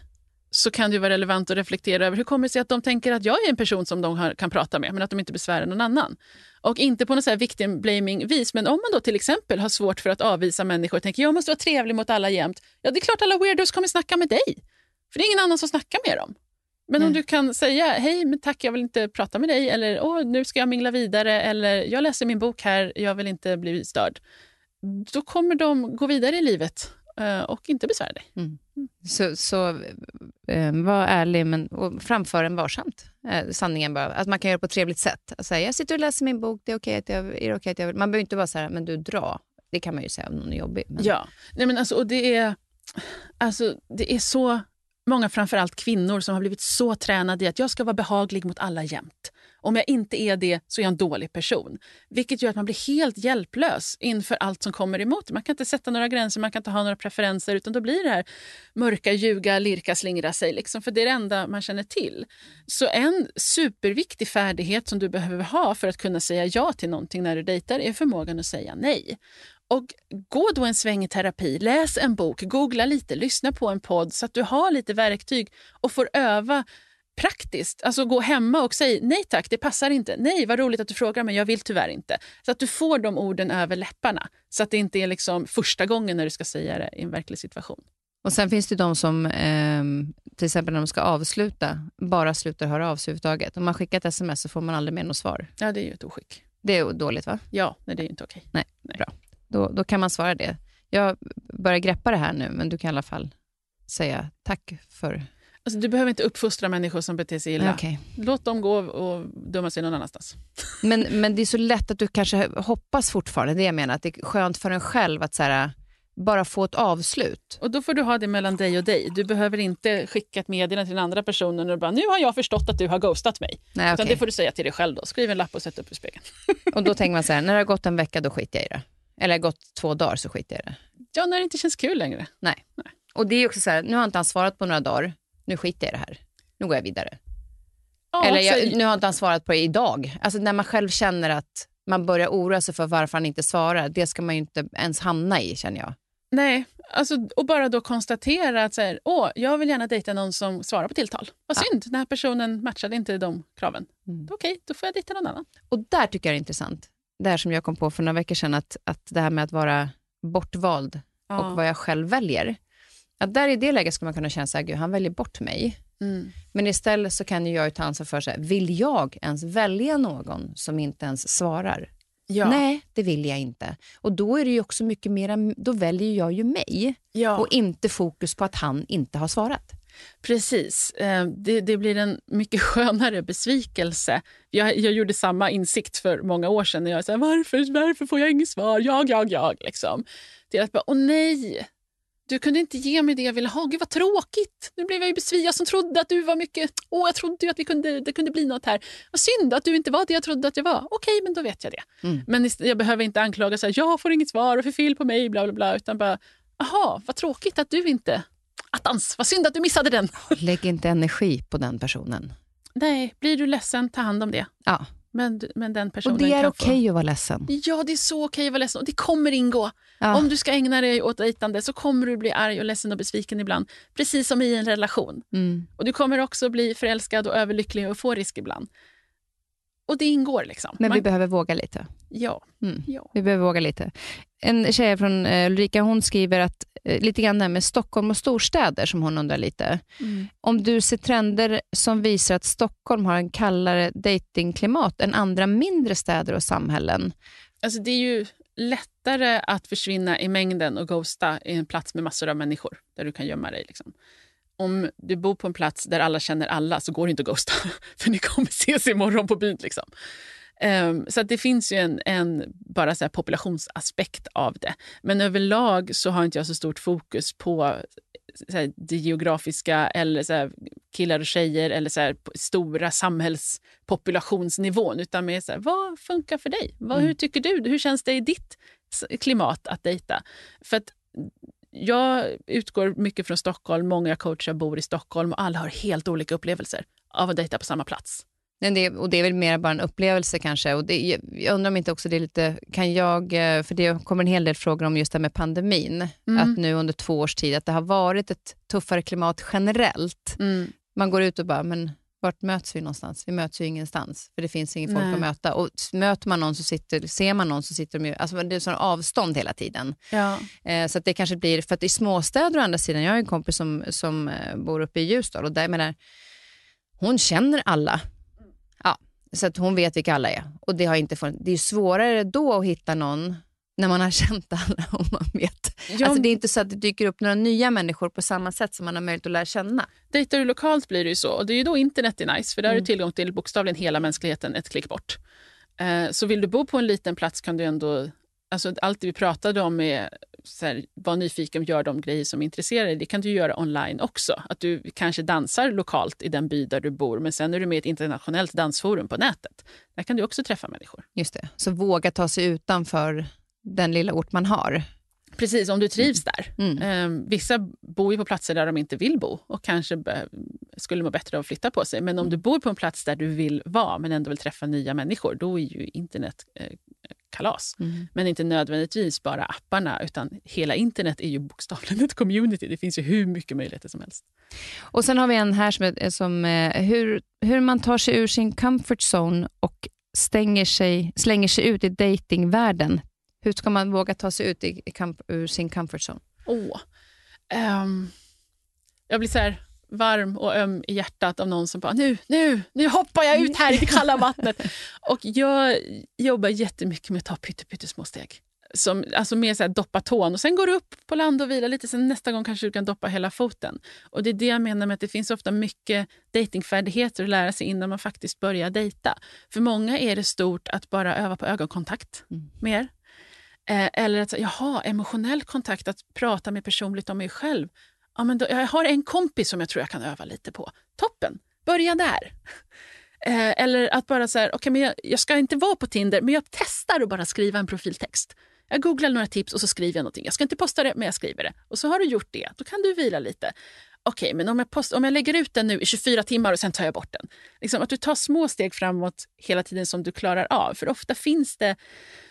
så kan det vara relevant att reflektera över hur kommer det sig att de tänker att jag är en person som de har, kan prata med, men att de inte besvärar någon annan. Och inte på något victim blaming vis, men om man då till exempel har svårt för att avvisa människor och tänker jag måste vara trevlig mot alla jämt. Ja, det är klart alla weirdos kommer snacka med dig. För det är ingen annan som snackar med dem. Men om Nej. du kan säga hej, men tack, jag vill inte prata med dig eller Åh, nu ska jag mingla vidare eller jag läser min bok här, jag vill inte bli störd. Då kommer de gå vidare i livet eh, och inte besvära dig. Så, så eh, var ärlig men, och framför den varsamt. Eh, sanningen bara. Att man kan göra det på ett trevligt sätt. Alltså, jag sitter och läser min bok, det är okej att jag, är okay att jag Man behöver inte vara så här, men du dra. Det kan man ju säga om någon är jobbig. Men, Ja, Nej, men alltså, och det, är, alltså, det är så många, framförallt kvinnor, som har blivit så tränade i att jag ska vara behaglig mot alla jämt. Om jag inte är det så är jag en dålig person. Vilket gör att man blir helt hjälplös inför allt som kommer emot. Man kan inte sätta några gränser, man kan inte ha några preferenser utan då blir det här mörka, ljuga, lirka, slingra sig. Liksom, för det är det enda man känner till. Så en superviktig färdighet som du behöver ha för att kunna säga ja till någonting när du dejtar är förmågan att säga nej. Och gå då en sväng i terapi, läs en bok, googla lite, lyssna på en podd så att du har lite verktyg och får öva praktiskt. Alltså gå hemma och säg nej tack, det passar inte. Nej, vad roligt att du frågar men jag vill tyvärr inte. Så att du får de orden över läpparna. Så att det inte är liksom första gången när du ska säga det i en verklig situation. Och sen finns det de som, ehm, till exempel när de ska avsluta, bara slutar höra av sig överhuvudtaget. Om man skickar ett sms så får man aldrig mer något svar. Ja, det är ju ett oskick. Det är dåligt va? Ja, nej, det är ju inte okej. Då, då kan man svara det. Jag börjar greppa det här nu, men du kan i alla fall säga tack för... Alltså, du behöver inte uppfostra människor som beter sig illa. Okej. Låt dem gå och dumma sig någon annanstans. Men, men det är så lätt att du kanske hoppas fortfarande, det jag menar, att det är skönt för en själv att så här, bara få ett avslut. Och Då får du ha det mellan dig och dig. Du behöver inte skicka ett meddelande till den andra personen och bara nu har jag förstått att du har ghostat mig. Nej, Utan det får du säga till dig själv. då. Skriv en lapp och sätt upp i spegeln. Och då tänker man så här, när det har gått en vecka, då skiter jag i det. Eller gått två dagar så skiter jag i det. Ja, när det inte känns kul längre. Nej. Nej. Och det är också så här, nu har inte han svarat på några dagar. Nu skiter jag i det här. Nu går jag vidare. Ja, Eller så- jag, nu har inte han svarat på det idag. Alltså när man själv känner att man börjar oroa sig för varför han inte svarar. Det ska man ju inte ens hamna i känner jag. Nej, alltså, och bara då konstatera att så här, Åh, jag vill gärna dejta någon som svarar på tilltal. Vad Ja. synd, den här personen matchade inte de kraven. Mm. Okej, då får jag dejta någon annan. Och där tycker jag det är intressant. Det här som jag kom på för några veckor sedan, att, att det här med att vara bortvald och vad jag själv väljer. Att där i det läget ska man kunna känna så här, gud han väljer bort mig. Mm. Men istället så kan ju jag ju ta ansvar för, så här, vill jag ens välja någon som inte ens svarar? Ja. Nej, det vill jag inte. Och då är det också mycket mera, då väljer jag ju mig Ja. och inte fokus på att han inte har svarat. Precis. Eh, Det, det blir en mycket skönare besvikelse. Jag, jag gjorde samma insikt för många år sedan. När jag sa varför, varför får jag inget svar? Jag, jag, jag. Liksom. Till att bara, åh nej, du kunde inte ge mig det jag ville ha. Gud vad tråkigt. Nu blev jag ju besviken. Jag som trodde att du var mycket... Åh, jag trodde ju att vi kunde, det kunde bli något här. Vad synd att du inte var det jag trodde att jag var. Okej, men då vet jag det. Mm. Men jag behöver inte anklaga så här, jag får inget svar och för fel på mig, bla bla bla. Utan bara, aha, vad tråkigt att du inte... Attans, vad synd att du missade den. Lägg inte energi på den personen. Nej, blir du ledsen, ta hand om det. Ja. Men, men den personen Och det är okej få... att vara ledsen. Ja, det är så okej att vara ledsen. Och det kommer ingå. Ja. Om du ska ägna dig åt dejtande så kommer du bli arg och ledsen och besviken ibland. Precis som i en relation. Mm. Och Du kommer också bli förälskad och överlycklig och euforisk ibland. Och det ingår. liksom. Men Man- vi behöver våga lite. ja, Mm. ja. Vi behöver våga lite. En tjej från eh, Ulrika hon skriver att eh, lite grann det här med Stockholm och storstäder som hon undrar lite. Mm. Om du ser trender som visar att Stockholm har en kallare datingklimat än andra mindre städer och samhällen. Alltså, det är ju lättare att försvinna i mängden och ghosta i en plats med massor av människor där du kan gömma dig. Liksom. Om du bor på en plats där alla känner alla så går det inte att ghosta, för ni kommer ses imorgon på byn. Liksom. Ehm, så det finns ju en, en bara så populationsaspekt av det. Men överlag så har inte jag så stort fokus på så här, det geografiska eller så killar och tjejer eller så stora samhällspopulationsnivån. Utan mer så här, vad funkar för dig? Vad, Mm. Hur tycker du? Hur känns det i ditt klimat att dejta? För att jag utgår mycket från Stockholm. Många jag coachar bor i Stockholm och alla har helt olika upplevelser av att dejta på samma plats. Men det, och det är väl mer bara en upplevelse kanske. Och det, jag- jag undrar om inte också det är lite, kan jag, eh, för det kommer en hel del frågor om just det här med pandemin, Mm. att nu under två års tid, att det har varit ett tuffare klimat generellt. Mm. Man går ut och bara, men vart möts vi någonstans? Vi möts ju ingenstans, för det finns ingen folk Nej. att möta. Och möter man någon så sitter, ser man någon så sitter de ju, alltså det är sån avstånd hela tiden. Ja. Eh, så att det kanske blir, för att i småstäder å andra sidan, jag har en kompis som, som eh, bor uppe i Ljusdal och där, menar, hon känner alla. Ja, så att hon vet vilka alla är. Och det, har inte funnits, det är svårare då att hitta någon när man har känt alla och man vet. Ja, Alltså det är inte så att det dyker upp några nya människor på samma sätt som man har möjlighet att lära känna. Dejtar du lokalt blir det ju så. Och det är ju då internet är nice, för där har Mm. du tillgång till bokstavligen hela mänskligheten ett klick bort. Eh, så vill du bo på en liten plats kan du ändå... Alltså allt det vi pratade om är så här, var nyfiken och gör de grejer som intresserar dig. Det kan du göra online också. Att du kanske dansar lokalt i den by där du bor men sen är du med i ett internationellt dansforum på nätet. Där kan du också träffa människor. Just det. Så våga ta sig utanför den lilla ort man har. Precis, om du trivs där. Mm. Eh, vissa bor ju på platser där de inte vill bo och kanske skulle må bättre av att flytta på sig. Men om du bor på en plats där du vill vara men ändå vill träffa nya människor, då är ju internet eh, kalas. Mm. Men inte nödvändigtvis bara apparna, utan hela internet är ju bokstavligen ett community. Det finns ju hur mycket möjligheter som helst. Och sen har vi en här som, är, som eh, hur, hur man tar sig ur sin comfort zone och stänger sig, slänger sig ut i datingvärlden. Hur ska man våga ta sig ut i, i com- ur sin comfort zone? Åh. Ehm, jag blir så här varm och öm i hjärtat av någon som bara nu, nu, nu hoppar jag ut här i det kalla vattnet. och jag jobbar jättemycket med att ta pytte, pyttesmå steg. Som, alltså mer så här doppa tån och sen går du upp på land och vila lite. Sen nästa gång kanske du kan doppa hela foten. Och Det är det jag menar med att det finns ofta mycket datingfärdigheter att lära sig innan man faktiskt börjar dejta. För många är det stort att bara öva på ögonkontakt Mm. mer. Eh, eller att jaha, emotionell kontakt, att prata mer personligt om mig själv. Ja, men då, jag har en kompis som jag tror jag kan öva lite på. Toppen, börja där. Eh, eller att bara så här, okay, men jag, jag ska inte vara på Tinder, men jag testar att bara skriva en profiltext. Jag googlar några tips och så skriver jag någonting. Jag ska inte posta det, men jag skriver det. Och så har du gjort det. Då kan du vila lite. Okej, men om jag, post, om jag lägger ut den nu i 24 timmar och sen tar jag bort den. Liksom att du tar små steg framåt hela tiden som du klarar av. För ofta finns det,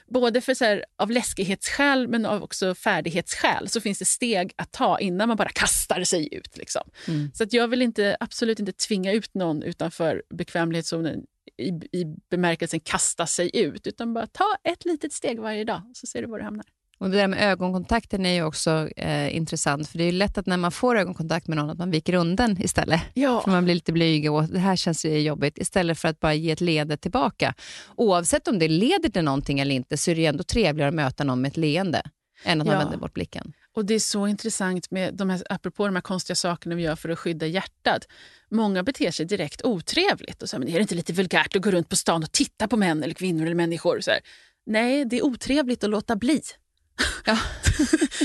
både för så här, av läskighetsskäl men av också färdighetsskäl, så finns det steg att ta innan man bara kastar sig ut. Liksom. Mm. Så att jag vill inte, absolut inte tvinga ut någon utanför bekvämlighetszonen i, i bemärkelsen kasta sig ut, utan bara ta ett litet steg varje dag så ser du var du hamnar. Och Det där med ögonkontakten är ju också eh, intressant, för det är lätt att när man får ögonkontakt med någon att man viker undan istället. Ja. För man blir lite blyg och det här känns jobbigt, istället för att bara ge ett leende tillbaka. Oavsett om det leder till någonting eller inte så är det ändå trevligare att möta någon med ett leende än att ja. man vänder bort blicken. Och Det är så intressant, med de här, apropå de här konstiga sakerna vi gör för att skydda hjärtat. Många beter sig direkt otrevligt. Och så, men är det inte lite vulgärt att gå runt på stan och titta på män, eller kvinnor eller människor? Så här. Nej, det är otrevligt att låta bli. Ja.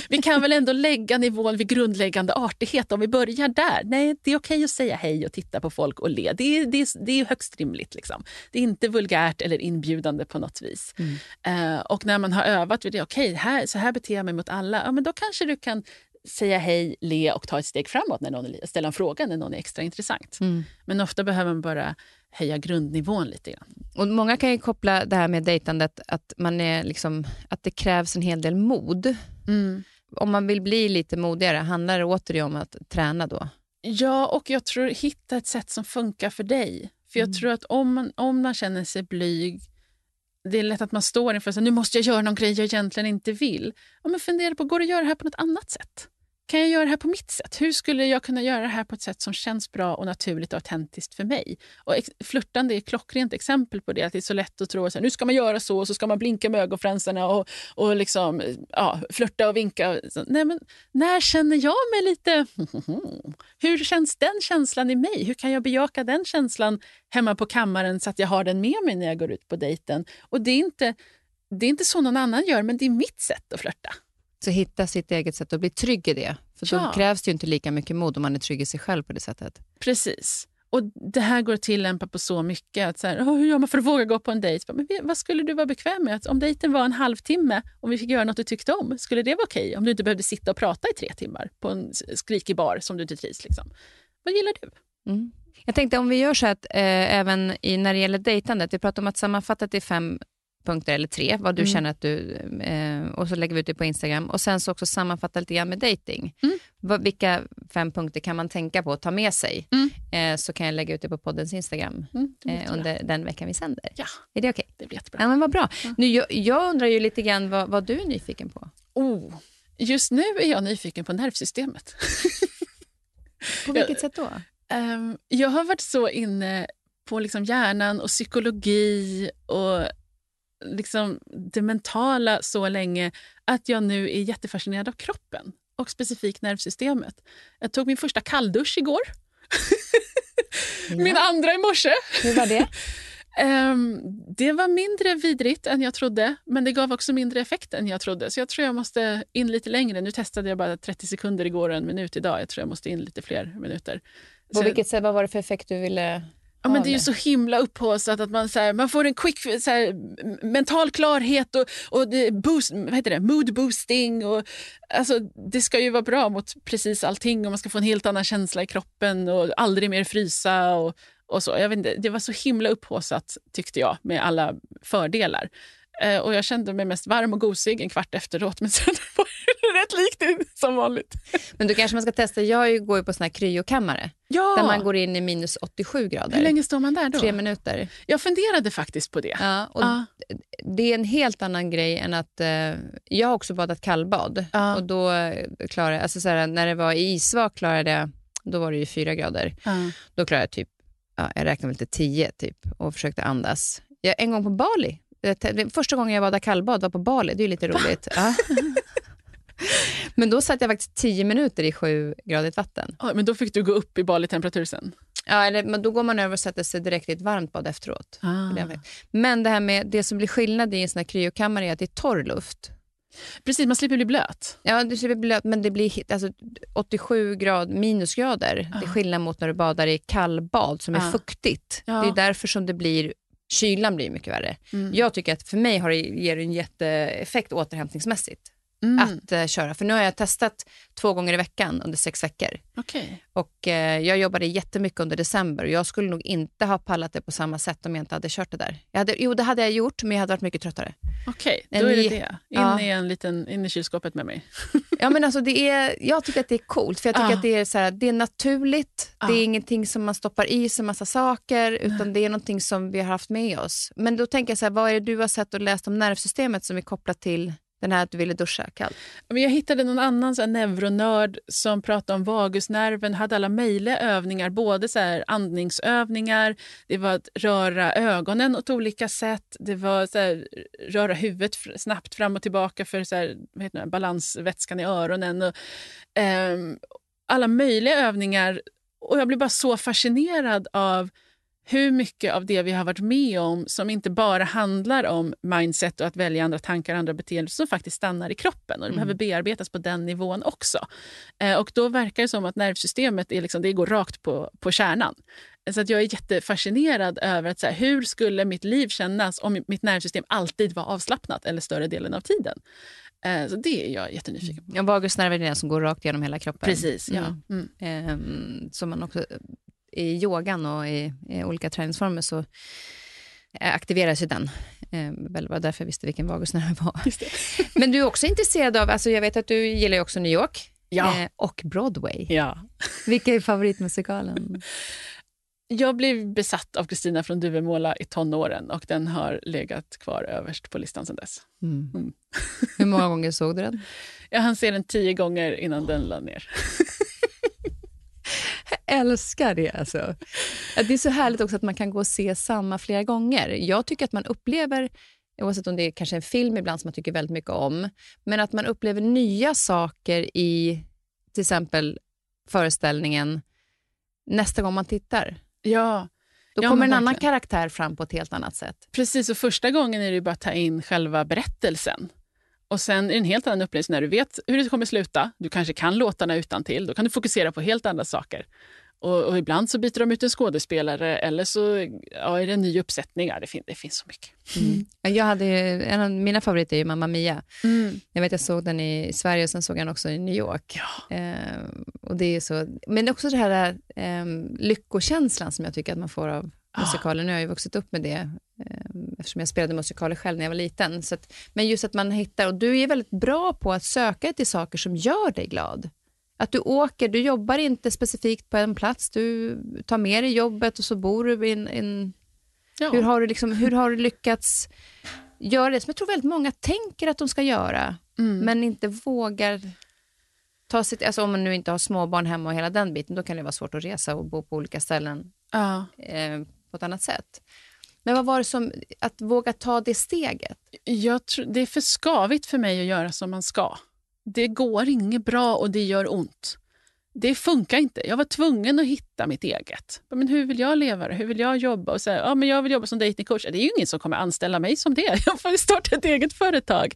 vi kan väl ändå lägga nivån vid grundläggande artighet om vi börjar där. Nej, det är okej att säga hej och titta på folk och le. Det är, det är, det är högst rimligt. Liksom. Det är inte vulgärt eller inbjudande på något vis. Mm. Uh, och när man har övat vid det, okej, här, så här beter jag mig mot alla, ja, men då kanske du kan säga hej, le och ta ett steg framåt när någon ställa en fråga när någon är extra intressant. Mm. Men ofta behöver man bara höja grundnivån lite grann. Och många kan ju koppla det här med dejtandet att, man är liksom, att det krävs en hel del mod. Mm. Om man vill bli lite modigare, handlar det återigen om att träna då? Ja, och jag tror hitta ett sätt som funkar för dig. För jag mm. tror att om man, om man känner sig blyg, det är lätt att man står inför att nu måste jag göra någon grej jag egentligen inte vill. Ja, men fundera på, går det att göra det här på något annat sätt? Kan jag göra det här på mitt sätt? Hur skulle jag kunna göra det här på ett sätt som känns bra och naturligt och autentiskt för mig? Och flörtande är ett klockrent exempel på det. Att det är så lätt att tro att nu ska man göra så och så ska man blinka med ögonfransarna och, och liksom, ja, flörta och vinka. Nej, men när känner jag mig lite... Hur känns den känslan i mig? Hur kan jag bejaka den känslan hemma på kammaren så att jag har den med mig när jag går ut på dejten? Och det är inte, det är inte så någon annan gör, men det är mitt sätt att flörta. Så hitta sitt eget sätt och bli trygg i det. För ja. då krävs det ju inte lika mycket mod om man är trygg i sig själv på det sättet. Precis. Och Det här går att tillämpa på så mycket. Att så här, hur gör man för att våga gå på en dejt? Men vad skulle du vara bekväm med? Att om dejten var en halvtimme, om vi fick göra något du tyckte om, skulle det vara okej? Okay? Om du inte behövde sitta och prata i tre timmar på en skrikig bar som du inte trivs. Liksom. Vad gillar du? Mm. Jag tänkte om vi gör så att eh, även i, när det gäller dejtandet, vi pratar om att sammanfatta till fem punkter eller tre, vad du mm. känner att du... Eh, och så lägger vi ut det på Instagram. Och Sen så också sammanfatta lite grann med dating. Mm. Vad, vilka fem punkter kan man tänka på att ta med sig? Mm. Eh, så kan jag lägga ut det på poddens Instagram mm, eh, under den veckan vi sänder. Ja, är det okej? Okay? Det blir jättebra. Ja, men vad bra. Ja. Nu, jag, jag, undrar ju lite grann vad, vad, du är nyfiken på. Oh, just nu är jag nyfiken på nervsystemet. på vilket jag, sätt då? Um, jag har varit så inne på liksom hjärnan och psykologi och liksom det mentala så länge att jag nu är jättefascinerad av kroppen och specifikt nervsystemet. Jag tog min första kalldusch igår. Ja. min andra i morse. Hur var det? um, det var mindre vidrigt än jag trodde, men det gav också mindre effekt än jag trodde. Så jag tror jag måste in lite längre. Nu testade jag bara 30 sekunder igår och en minut idag. Jag tror jag måste in lite fler minuter. På vilket sätt, vad var det för effekt du ville Ja, men det är ju så himla upphaussat att man, så här, man får en quick så här, mental klarhet och, och boost, vad heter det? mood boosting. Och, alltså, det ska ju vara bra mot precis allting och man ska få en helt annan känsla i kroppen och aldrig mer frysa. Och, och så. Jag vet inte, det var så himla upphaussat tyckte jag med alla fördelar. Eh, och jag kände mig mest varm och gosig en kvart efteråt men sen var rätt likt som vanligt. Men då kanske man ska testa, jag går ju på sån här kryokammare ja. där man går in i minus 87 grader. Hur länge står man där då? Tre minuter. Jag funderade faktiskt på det. Ja, och ja. Det är en helt annan grej än att... Eh, jag har också badat kallbad ja. och då klarade jag, alltså så här, när det var i isvak klarade jag, då var det ju fyra grader. Då klarade jag typ, ja, jag räknade väl till tio typ och försökte andas. Jag, en gång på Bali Första gången jag badade kallbad var på Bali. Det är lite roligt. Ja. men då satt jag faktiskt tio minuter i sjugradigt vatten. Ja, men då fick du gå upp i Bali-temperatur sen? Ja, eller, men då går man över och sätter sig direkt i ett varmt bad efteråt. Ah. Men det här med det som blir skillnad i en sån här kryokammare är att det är torr luft. Precis, man slipper bli blöt. Ja, du slipper bli blöt, men det blir alltså, 87 grad, minusgrader. Ah. Det är skillnad mot när du badar i kallbad som är ah. fuktigt. Ja. Det är därför som det blir Kylan blir mycket värre. Mm. Jag tycker att för mig har det, ger det en jätteeffekt återhämtningsmässigt Mm. att eh, köra. För nu har jag testat två gånger i veckan under sex veckor. Okej. Och eh, jag jobbade jättemycket under december och jag skulle nog inte ha pallat det på samma sätt om jag inte hade kört det där. Jag hade, jo, det hade jag gjort, men jag hade varit mycket tröttare. Okej, då En är det det. In, Ja. i en liten, in i kylskåpet med mig. Ja, men alltså det är, jag tycker att det är coolt, för jag tycker Ja. att det är, så här, det är naturligt. Ja. Det är ingenting som man stoppar i sig massa saker, utan det är någonting som vi har haft med oss. Men då tänker jag så här, vad är det du har sett och läst om nervsystemet som är kopplat till den här att du ville duscha kallt? Men jag hittade någon annan så här neuronörd som pratade om vagusnerven, hade alla möjliga övningar, både så här andningsövningar, det var att röra ögonen åt olika sätt, det var så här, röra huvudet snabbt fram och tillbaka för så här, vad heter det, balansvätskan i öronen. Och, eh, alla möjliga övningar. Och jag blev bara så fascinerad av hur mycket av det vi har varit med om som inte bara handlar om mindset och att välja andra tankar och andra beteenden som faktiskt stannar i kroppen och det Mm. behöver bearbetas på den nivån också. Eh, och då verkar det som att nervsystemet är liksom, det går rakt på, på kärnan. Så att jag är jättefascinerad över att så här, hur skulle mitt liv kännas om mitt nervsystem alltid var avslappnat eller större delen av tiden. Eh, så det är jag jättenyfiken på. Ja, vagusnerven är den som går rakt genom hela kroppen. Precis, ja. Mm. Mm. Ehm, som man också, I yogan och i, i olika träningsformer så aktiveras ju den. Ehm, väl var därför jag visste vilken vagusnerv det var. Det. Men du är också intresserad av, alltså jag vet att du gillar ju också New York Ja. eh, och Broadway. ja. Vilka är favoritmusikalen? Jag blev besatt av Kristina från Duvemåla i tonåren och den har legat kvar överst på listan sedan dess. Mm. Mm. Hur många gånger såg du den? Jag hann se den tio gånger innan den la ner. Jag älskar det. Alltså. Det är så härligt också att man kan gå och se samma flera gånger. Jag tycker att man upplever, oavsett om det är kanske en film ibland som man tycker väldigt mycket om, men att man upplever nya saker i till exempel föreställningen nästa gång man tittar. Ja, Då kommer en annan karaktär fram på ett helt annat sätt. precis. Och första gången är det ju bara att ta in själva berättelsen. Och sen är det en helt annan upplevelse när du vet hur det kommer sluta. Du kanske kan låtarna utan till. Då kan du fokusera på helt andra saker. Och, och ibland så byter de ut en skådespelare eller så ja, är det en ny uppsättning. Ja, det, fin- det finns så mycket. Jag hade, en av mina favoriter är ju Mamma Mia. Mm. Jag vet jag såg den i Sverige och sen såg jag den också i New York. Ja. Eh, och det är så, men också det här eh, lyckokänslan som jag tycker att man får av Ah. musikaler. Nu har jag ju vuxit upp med det eftersom jag spelade musikaler själv när jag var liten. Så att, men just att man hittar, och du är väldigt bra på att söka till saker som gör dig glad. Att du åker, du jobbar inte specifikt på en plats, du tar med dig jobbet och så bor du i en, en Ja. hur har, du liksom, hur har du lyckats göra det som jag tror väldigt många tänker att de ska göra, Mm. men inte vågar ta sitt... Alltså om man nu inte har småbarn hemma och hela den biten, då kan det vara svårt att resa och bo på olika ställen Ja. eh, på ett annat sätt. Men vad var det som... Att våga ta det steget? Jag tror, det är för skavigt för mig att göra som man ska. Det går inget bra och det gör ont. Det funkar inte. Jag var tvungen att hitta mitt eget. Men hur vill jag leva? Hur vill jag jobba? Och säga, ja, men jag vill jobba som dejtingcoach. Det är ju ingen som kommer anställa mig som det. Jag får starta ett eget företag.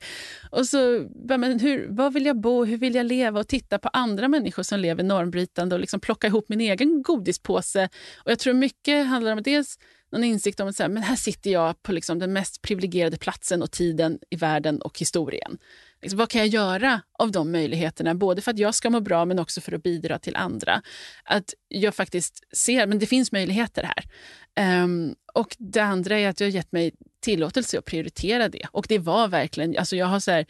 Och så, men hur, var vill jag bo? Hur vill jag leva? Och titta på andra människor som lever normbrytande och liksom plocka ihop min egen godispåse. Och jag tror mycket handlar om dels någon insikt om att här, men här sitter jag på liksom den mest privilegierade platsen och tiden i världen och historien. Liksom, vad kan jag göra av de möjligheterna? Både för att jag ska må bra men också för att bidra till andra. Att jag faktiskt ser men det finns möjligheter här. Um, och Det andra är att jag har gett mig tillåtelse att prioritera det. Och det var verkligen, alltså jag har så här,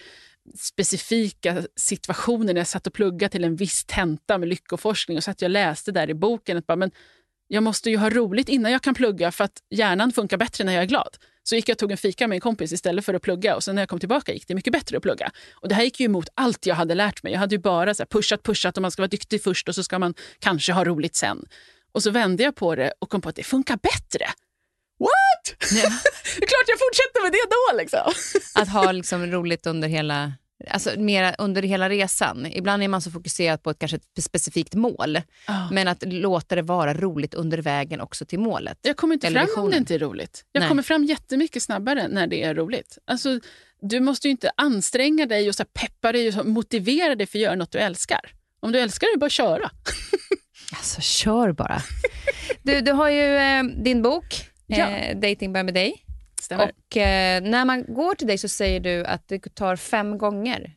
specifika situationer när jag satt och pluggade till en viss tenta med lyckoforskning och så att jag läste där i boken att bara, men jag måste ju ha roligt innan jag kan plugga för att hjärnan funkar bättre när jag är glad. Så gick jag och tog en fika med en kompis istället för att plugga och sen när jag kom tillbaka gick det mycket bättre att plugga. Och det här gick ju emot allt jag hade lärt mig. Jag hade ju bara så pushat, pushat och man ska vara duktig först och så ska man kanske ha roligt sen. Och så vände jag på det och kom på att det funkar bättre. What? det är klart jag fortsätter med det då liksom. Att ha liksom roligt under hela... Alltså mera under hela resan. Ibland är man så fokuserad på ett kanske ett specifikt mål, men att låta det vara roligt under vägen också till målet. Jag kommer inte fram om det inte är roligt. Jag Nej. kommer fram jättemycket snabbare när det är roligt. Alltså, du måste ju inte anstränga dig och så peppa dig och motivera dig för att göra något du älskar. Om du älskar det, bara köra. Alltså kör bara. Du, du har ju eh, din bok ja. eh, Dating med dig. Stämmer. Och eh, när man går till dig så säger du att det tar fem gånger.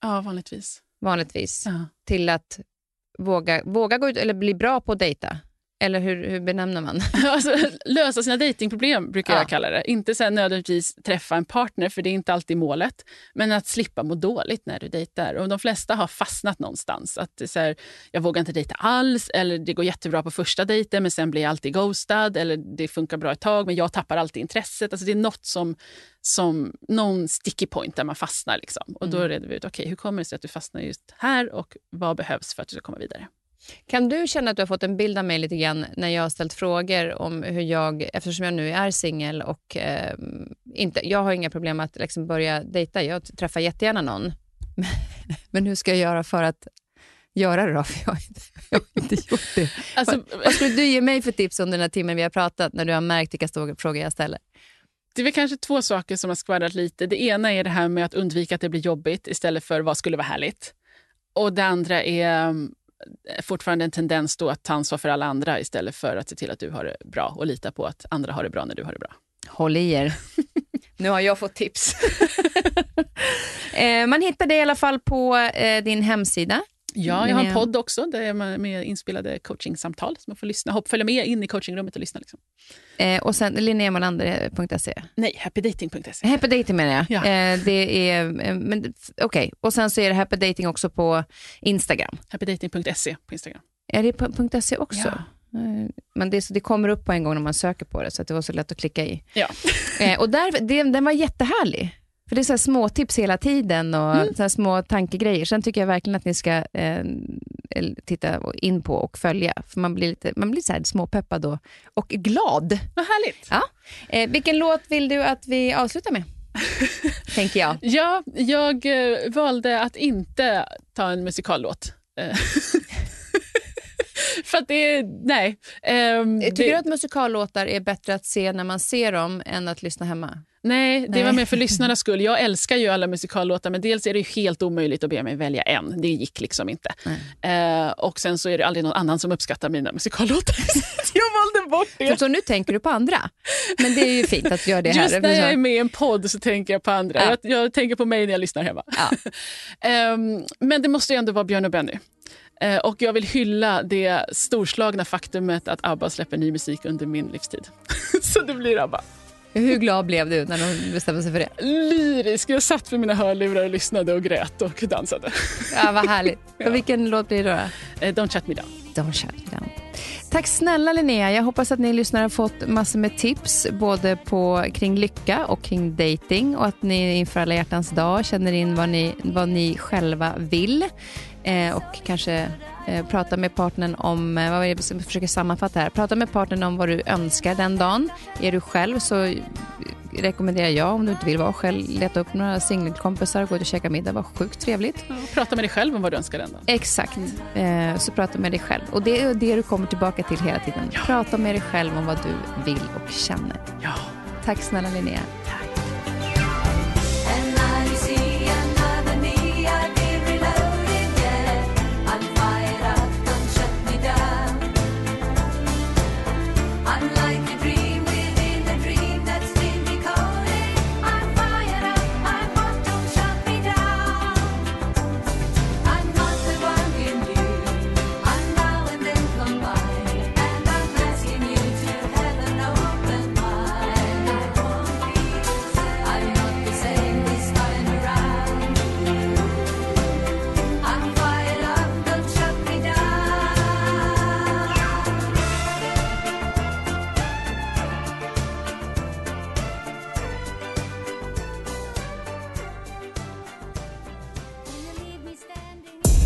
Ja, vanligtvis. Vanligtvis. Ja. Till att våga, våga gå ut eller bli bra på att dejta. Eller hur, hur benämner man? alltså, lösa sina datingproblem brukar ja. jag kalla det. Inte så nödvändigtvis träffa en partner, för det är inte alltid målet. Men att slippa må dåligt när du dejtar. Och de flesta har fastnat någonstans. Att så här, jag vågar inte dejta alls, eller det går jättebra på första dejten men sen blir jag alltid ghostad. Eller det funkar bra ett tag men jag tappar alltid intresset. Alltså, det är något som, som någon sticky point där man fastnar. Liksom. Och då mm. reder vi ut, okay, hur kommer det sig att du fastnar just här och vad behövs för att du ska komma vidare? Kan du känna att du har fått en bild av mig lite grann när jag har ställt frågor om hur jag, eftersom jag nu är singel och eh, inte, jag har inga problem att liksom börja dejta, jag träffar jättegärna någon. Men hur ska jag göra för att göra det då? För jag har inte, jag har inte gjort det. Alltså, vad, vad skulle du ge mig för tips under den här timmen vi har pratat när du har märkt vilka frågor jag ställer? Det är väl kanske två saker som har skvallrat lite. Det ena är det här med att undvika att det blir jobbigt istället för vad skulle vara härligt. Och det andra är fortfarande en tendens då att ta ansvar för alla andra istället för att se till att du har det bra och lita på att andra har det bra när du har det bra. Håll i er. nu har jag fått tips. Eh, man hittar det i alla fall på eh, din hemsida Ja, jag har en podd också där jag är med inspelade coachingsamtal. Så man får lyssna, hopp, följa med in i coachingrummet och lyssna. Liksom. Eh, och sen linneamalander.se? Nej, happydating.se. Happydating menar jag. Ja. Eh, det är, eh, okej, okay. och sen så är det happydating också på Instagram? Happydating.se på Instagram. Är det på .se också? Ja. Eh, men det, så det kommer upp på en gång när man söker på det, så det var så lätt att klicka i. Ja. Eh, och där, det, den var jättehärlig. För det är så små tips hela tiden och mm. så små tankegrejer. Sen tycker jag verkligen att ni ska eh, titta in på och följa. För Man blir, lite, man blir så här småpeppad och, och glad. Vad härligt. Ja. Eh, vilken låt vill du att vi avslutar med? Tänker jag. Ja, jag eh, valde att inte ta en musikallåt. Eh, för att det är, nej. Um, Tycker det... du att musikallåtar är bättre att se när man ser dem än att lyssna hemma? Nej, det var mer för lyssnarnas skull. Jag älskar ju alla musikallåtar men dels är det helt omöjligt att be mig välja en. Det gick liksom inte. Uh, och sen så är det aldrig någon annan som uppskattar mina musikallåtar. jag valde bort det. Så nu tänker du på andra. Men det är ju fint att du gör det här. Just när jag är med i en podd så tänker jag på andra. Ja. Jag, jag, tänker på mig när jag lyssnar hemma. Ja. um, men det måste ju ändå vara Björn och Benny. Uh, och jag vill hylla det storslagna faktumet att ABBA släpper ny musik under min livstid. så det blir ABBA. Hur glad blev du när de bestämde sig för det? Lyrisk. Jag satt med mina hörlurar och lyssnade och grät och dansade. Ja, vad härligt. ja. vilken låt blir det då? Eh, Don't shut me down. Don't shut me down. Tack snälla Linnea. Jag hoppas att ni lyssnare har fått massor med tips både på, kring lycka och kring dating och att ni inför alla hjärtans dag känner in vad ni, vad ni själva vill eh, och kanske prata med partnern om, eh, vad är det jag försöker sammanfatta här, prata med partnern om vad du önskar den dagen. Är du själv så rekommenderar jag, om du inte vill vara själv, leta upp några singelkompisar, gå ut och käka middag, var sjukt trevligt. Ja, prata med dig själv om vad du önskar den dagen. Exakt, mm. så prata med dig själv. Och det är det du kommer tillbaka till hela tiden. Ja. Prata med dig själv om vad du vill och känner. Ja. Tack snälla Linnea.